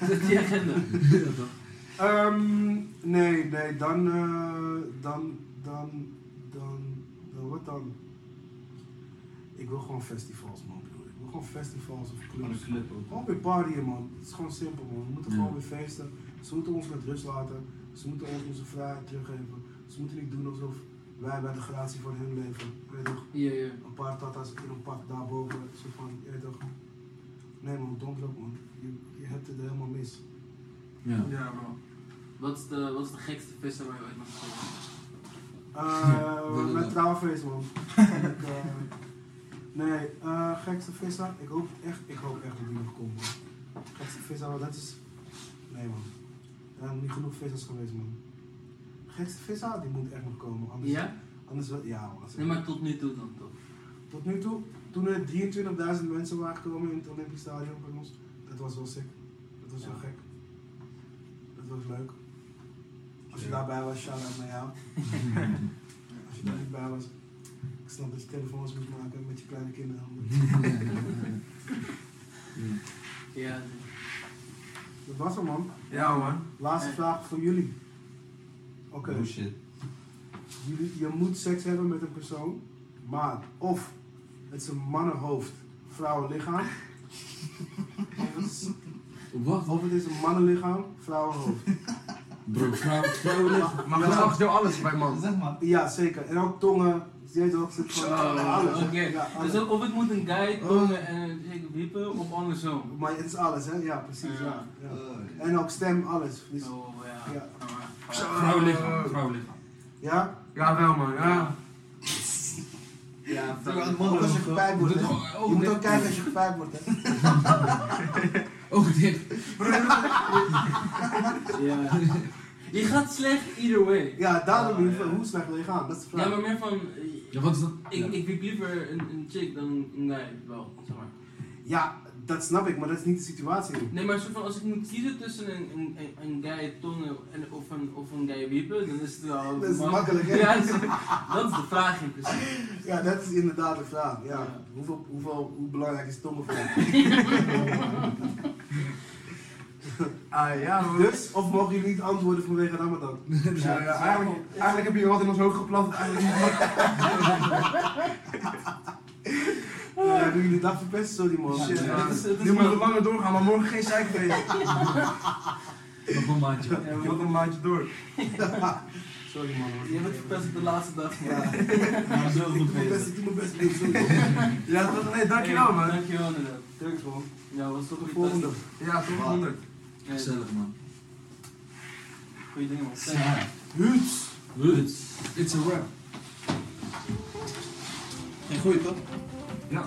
S5: Dat is die agenda.
S4: Ehm, nee, nee, dan, eh, dan, dan, dan, dan, wat dan? Ik wil gewoon festivals, man, broer. Ik wil gewoon festivals of clubs.
S3: club.
S4: Gewoon weer partyen, man. Het is gewoon simpel, man. We moeten
S6: Ja.
S4: gewoon weer feesten. Ze moeten ons met rust laten. Ze moeten ons onze vrijheid teruggeven. Ze moeten niet doen alsof wij bij de gratie van hun leven. Je weet toch,
S5: Ja, ja.
S4: een paar tata's in een pak daarboven. Zo van, je weet toch. Nee, man, don't look, man. Je, je hebt het helemaal mis.
S6: Ja.
S2: Ja, bro.
S5: Wat is, de, wat is de gekste visser waar je ooit hebt?
S4: Uh, met trouwfeest, man. ik, eh, nee, eh, gekste visser. Ik hoop echt, ik hoop echt dat die nog komt, man. Gekste visser, maar dat is. Nee, man. Er zijn niet genoeg vissers geweest, man. Gekste visser, die moet echt nog komen. Anders,
S5: Ja?
S4: Anders wel, ja, man.
S5: Nee, maar tot nu toe dan toch?
S4: Tot nu toe, toen er 23.000 mensen waren gekomen in het Olympisch Stadion bij ons, dat was wel sick. Dat was wel
S5: Ja.
S4: gek. Dat was leuk. Als je daarbij was, shout-out naar jou. Als je er niet bij was, ik snap dat je telefoons moet maken met je kleine kinderen.
S5: Ja.
S4: Dat was hem, man.
S2: Ja, man.
S4: Laatste vraag voor jullie. Oké,
S7: Oh shit.
S4: jullie, je moet seks hebben met een persoon, maar of het is een mannenhoofd, vrouwenlichaam. of, het is,
S6: Wat?
S4: of het is een mannenlichaam, vrouwenhoofd.
S6: Bro, vrouw, vrouwenlichaam.
S2: Maar
S4: Ja.
S2: geslacht door alles bij man.
S7: Zeg maar.
S4: Ja, zeker. En ook tongen. Je weet toch,
S5: oké. Dus ook of het moet een guy komen en een chick wiepen of andersom.
S4: Maar het is alles, hè? Ja, precies. Ja.
S5: Ja.
S4: Ja. En ook stem, alles. Dus,
S5: Oh ja.
S4: Ja.
S2: Zo.
S6: Vrouwenlichaam. Vrouwenlichaam.
S4: ja?
S2: Ja, wel man. Ja.
S5: Ja,
S4: Ook als je gepijpt wordt, hè? Je
S6: Oh,
S4: moet
S6: dit-
S4: ook kijken als je gepijpt wordt, hè?
S6: Oh, dit.
S5: Ja. Je gaat slecht either way.
S4: Ja, daarom
S5: Oh,
S4: moet je
S5: ja.
S4: van hoe slecht wil je gaan? Dat is de vraag.
S5: Ja, maar meer van.
S6: Ja, wat is dat?
S5: Ik, ik wiep liever een, een chick dan een guy, wel, zeg maar.
S4: Ja, dat snap ik, maar dat is niet de situatie.
S5: Nee, maar soort van, als ik moet kiezen tussen een, een, een, een guy tongen en, of, een, of een guy wiepen, dan is het wel...
S4: Dat is
S5: man-
S4: makkelijk, hè?
S5: Ja, dat is, dat is de vraag in principe.
S4: Ja, dat is inderdaad de vraag. Ja.
S5: Ja.
S4: Hoeveel, hoeveel, hoe belangrijk is tongen voor?
S2: Ah, ja.
S4: Dus, of mogen jullie niet antwoorden vanwege Ramadan?
S2: Ja, ja, eigenlijk, eigenlijk heb je wat in ons hoofd geplant. Eigenlijk niet.
S4: Ja, hebben jullie dag verpest? Sorry man.
S5: Ja,
S2: Shit,
S5: ja. is- is
S2: Nu moet langer doorgaan, maar morgen geen meer.
S6: Nog een maandje.
S2: Ja, moeten een maandje door.
S4: Sorry man.
S5: Je hebt het verpest op de laatste dag.
S4: Ja.
S7: Maar zo
S4: Ik
S7: goed
S4: doe mijn best,
S7: bezig.
S4: ik doe mijn best.
S2: Ja? Nee, dankjewel man.
S5: Dankjewel inderdaad.
S4: Thanks man.
S5: Ja, was toch
S4: Tot de
S5: een
S4: volgende.
S2: Ja, toch 100.
S6: Gezellig, man.
S5: Goeie dingen man.
S4: Huts.
S6: Roots. It's a rap.
S7: Goeie toch?
S2: Ja.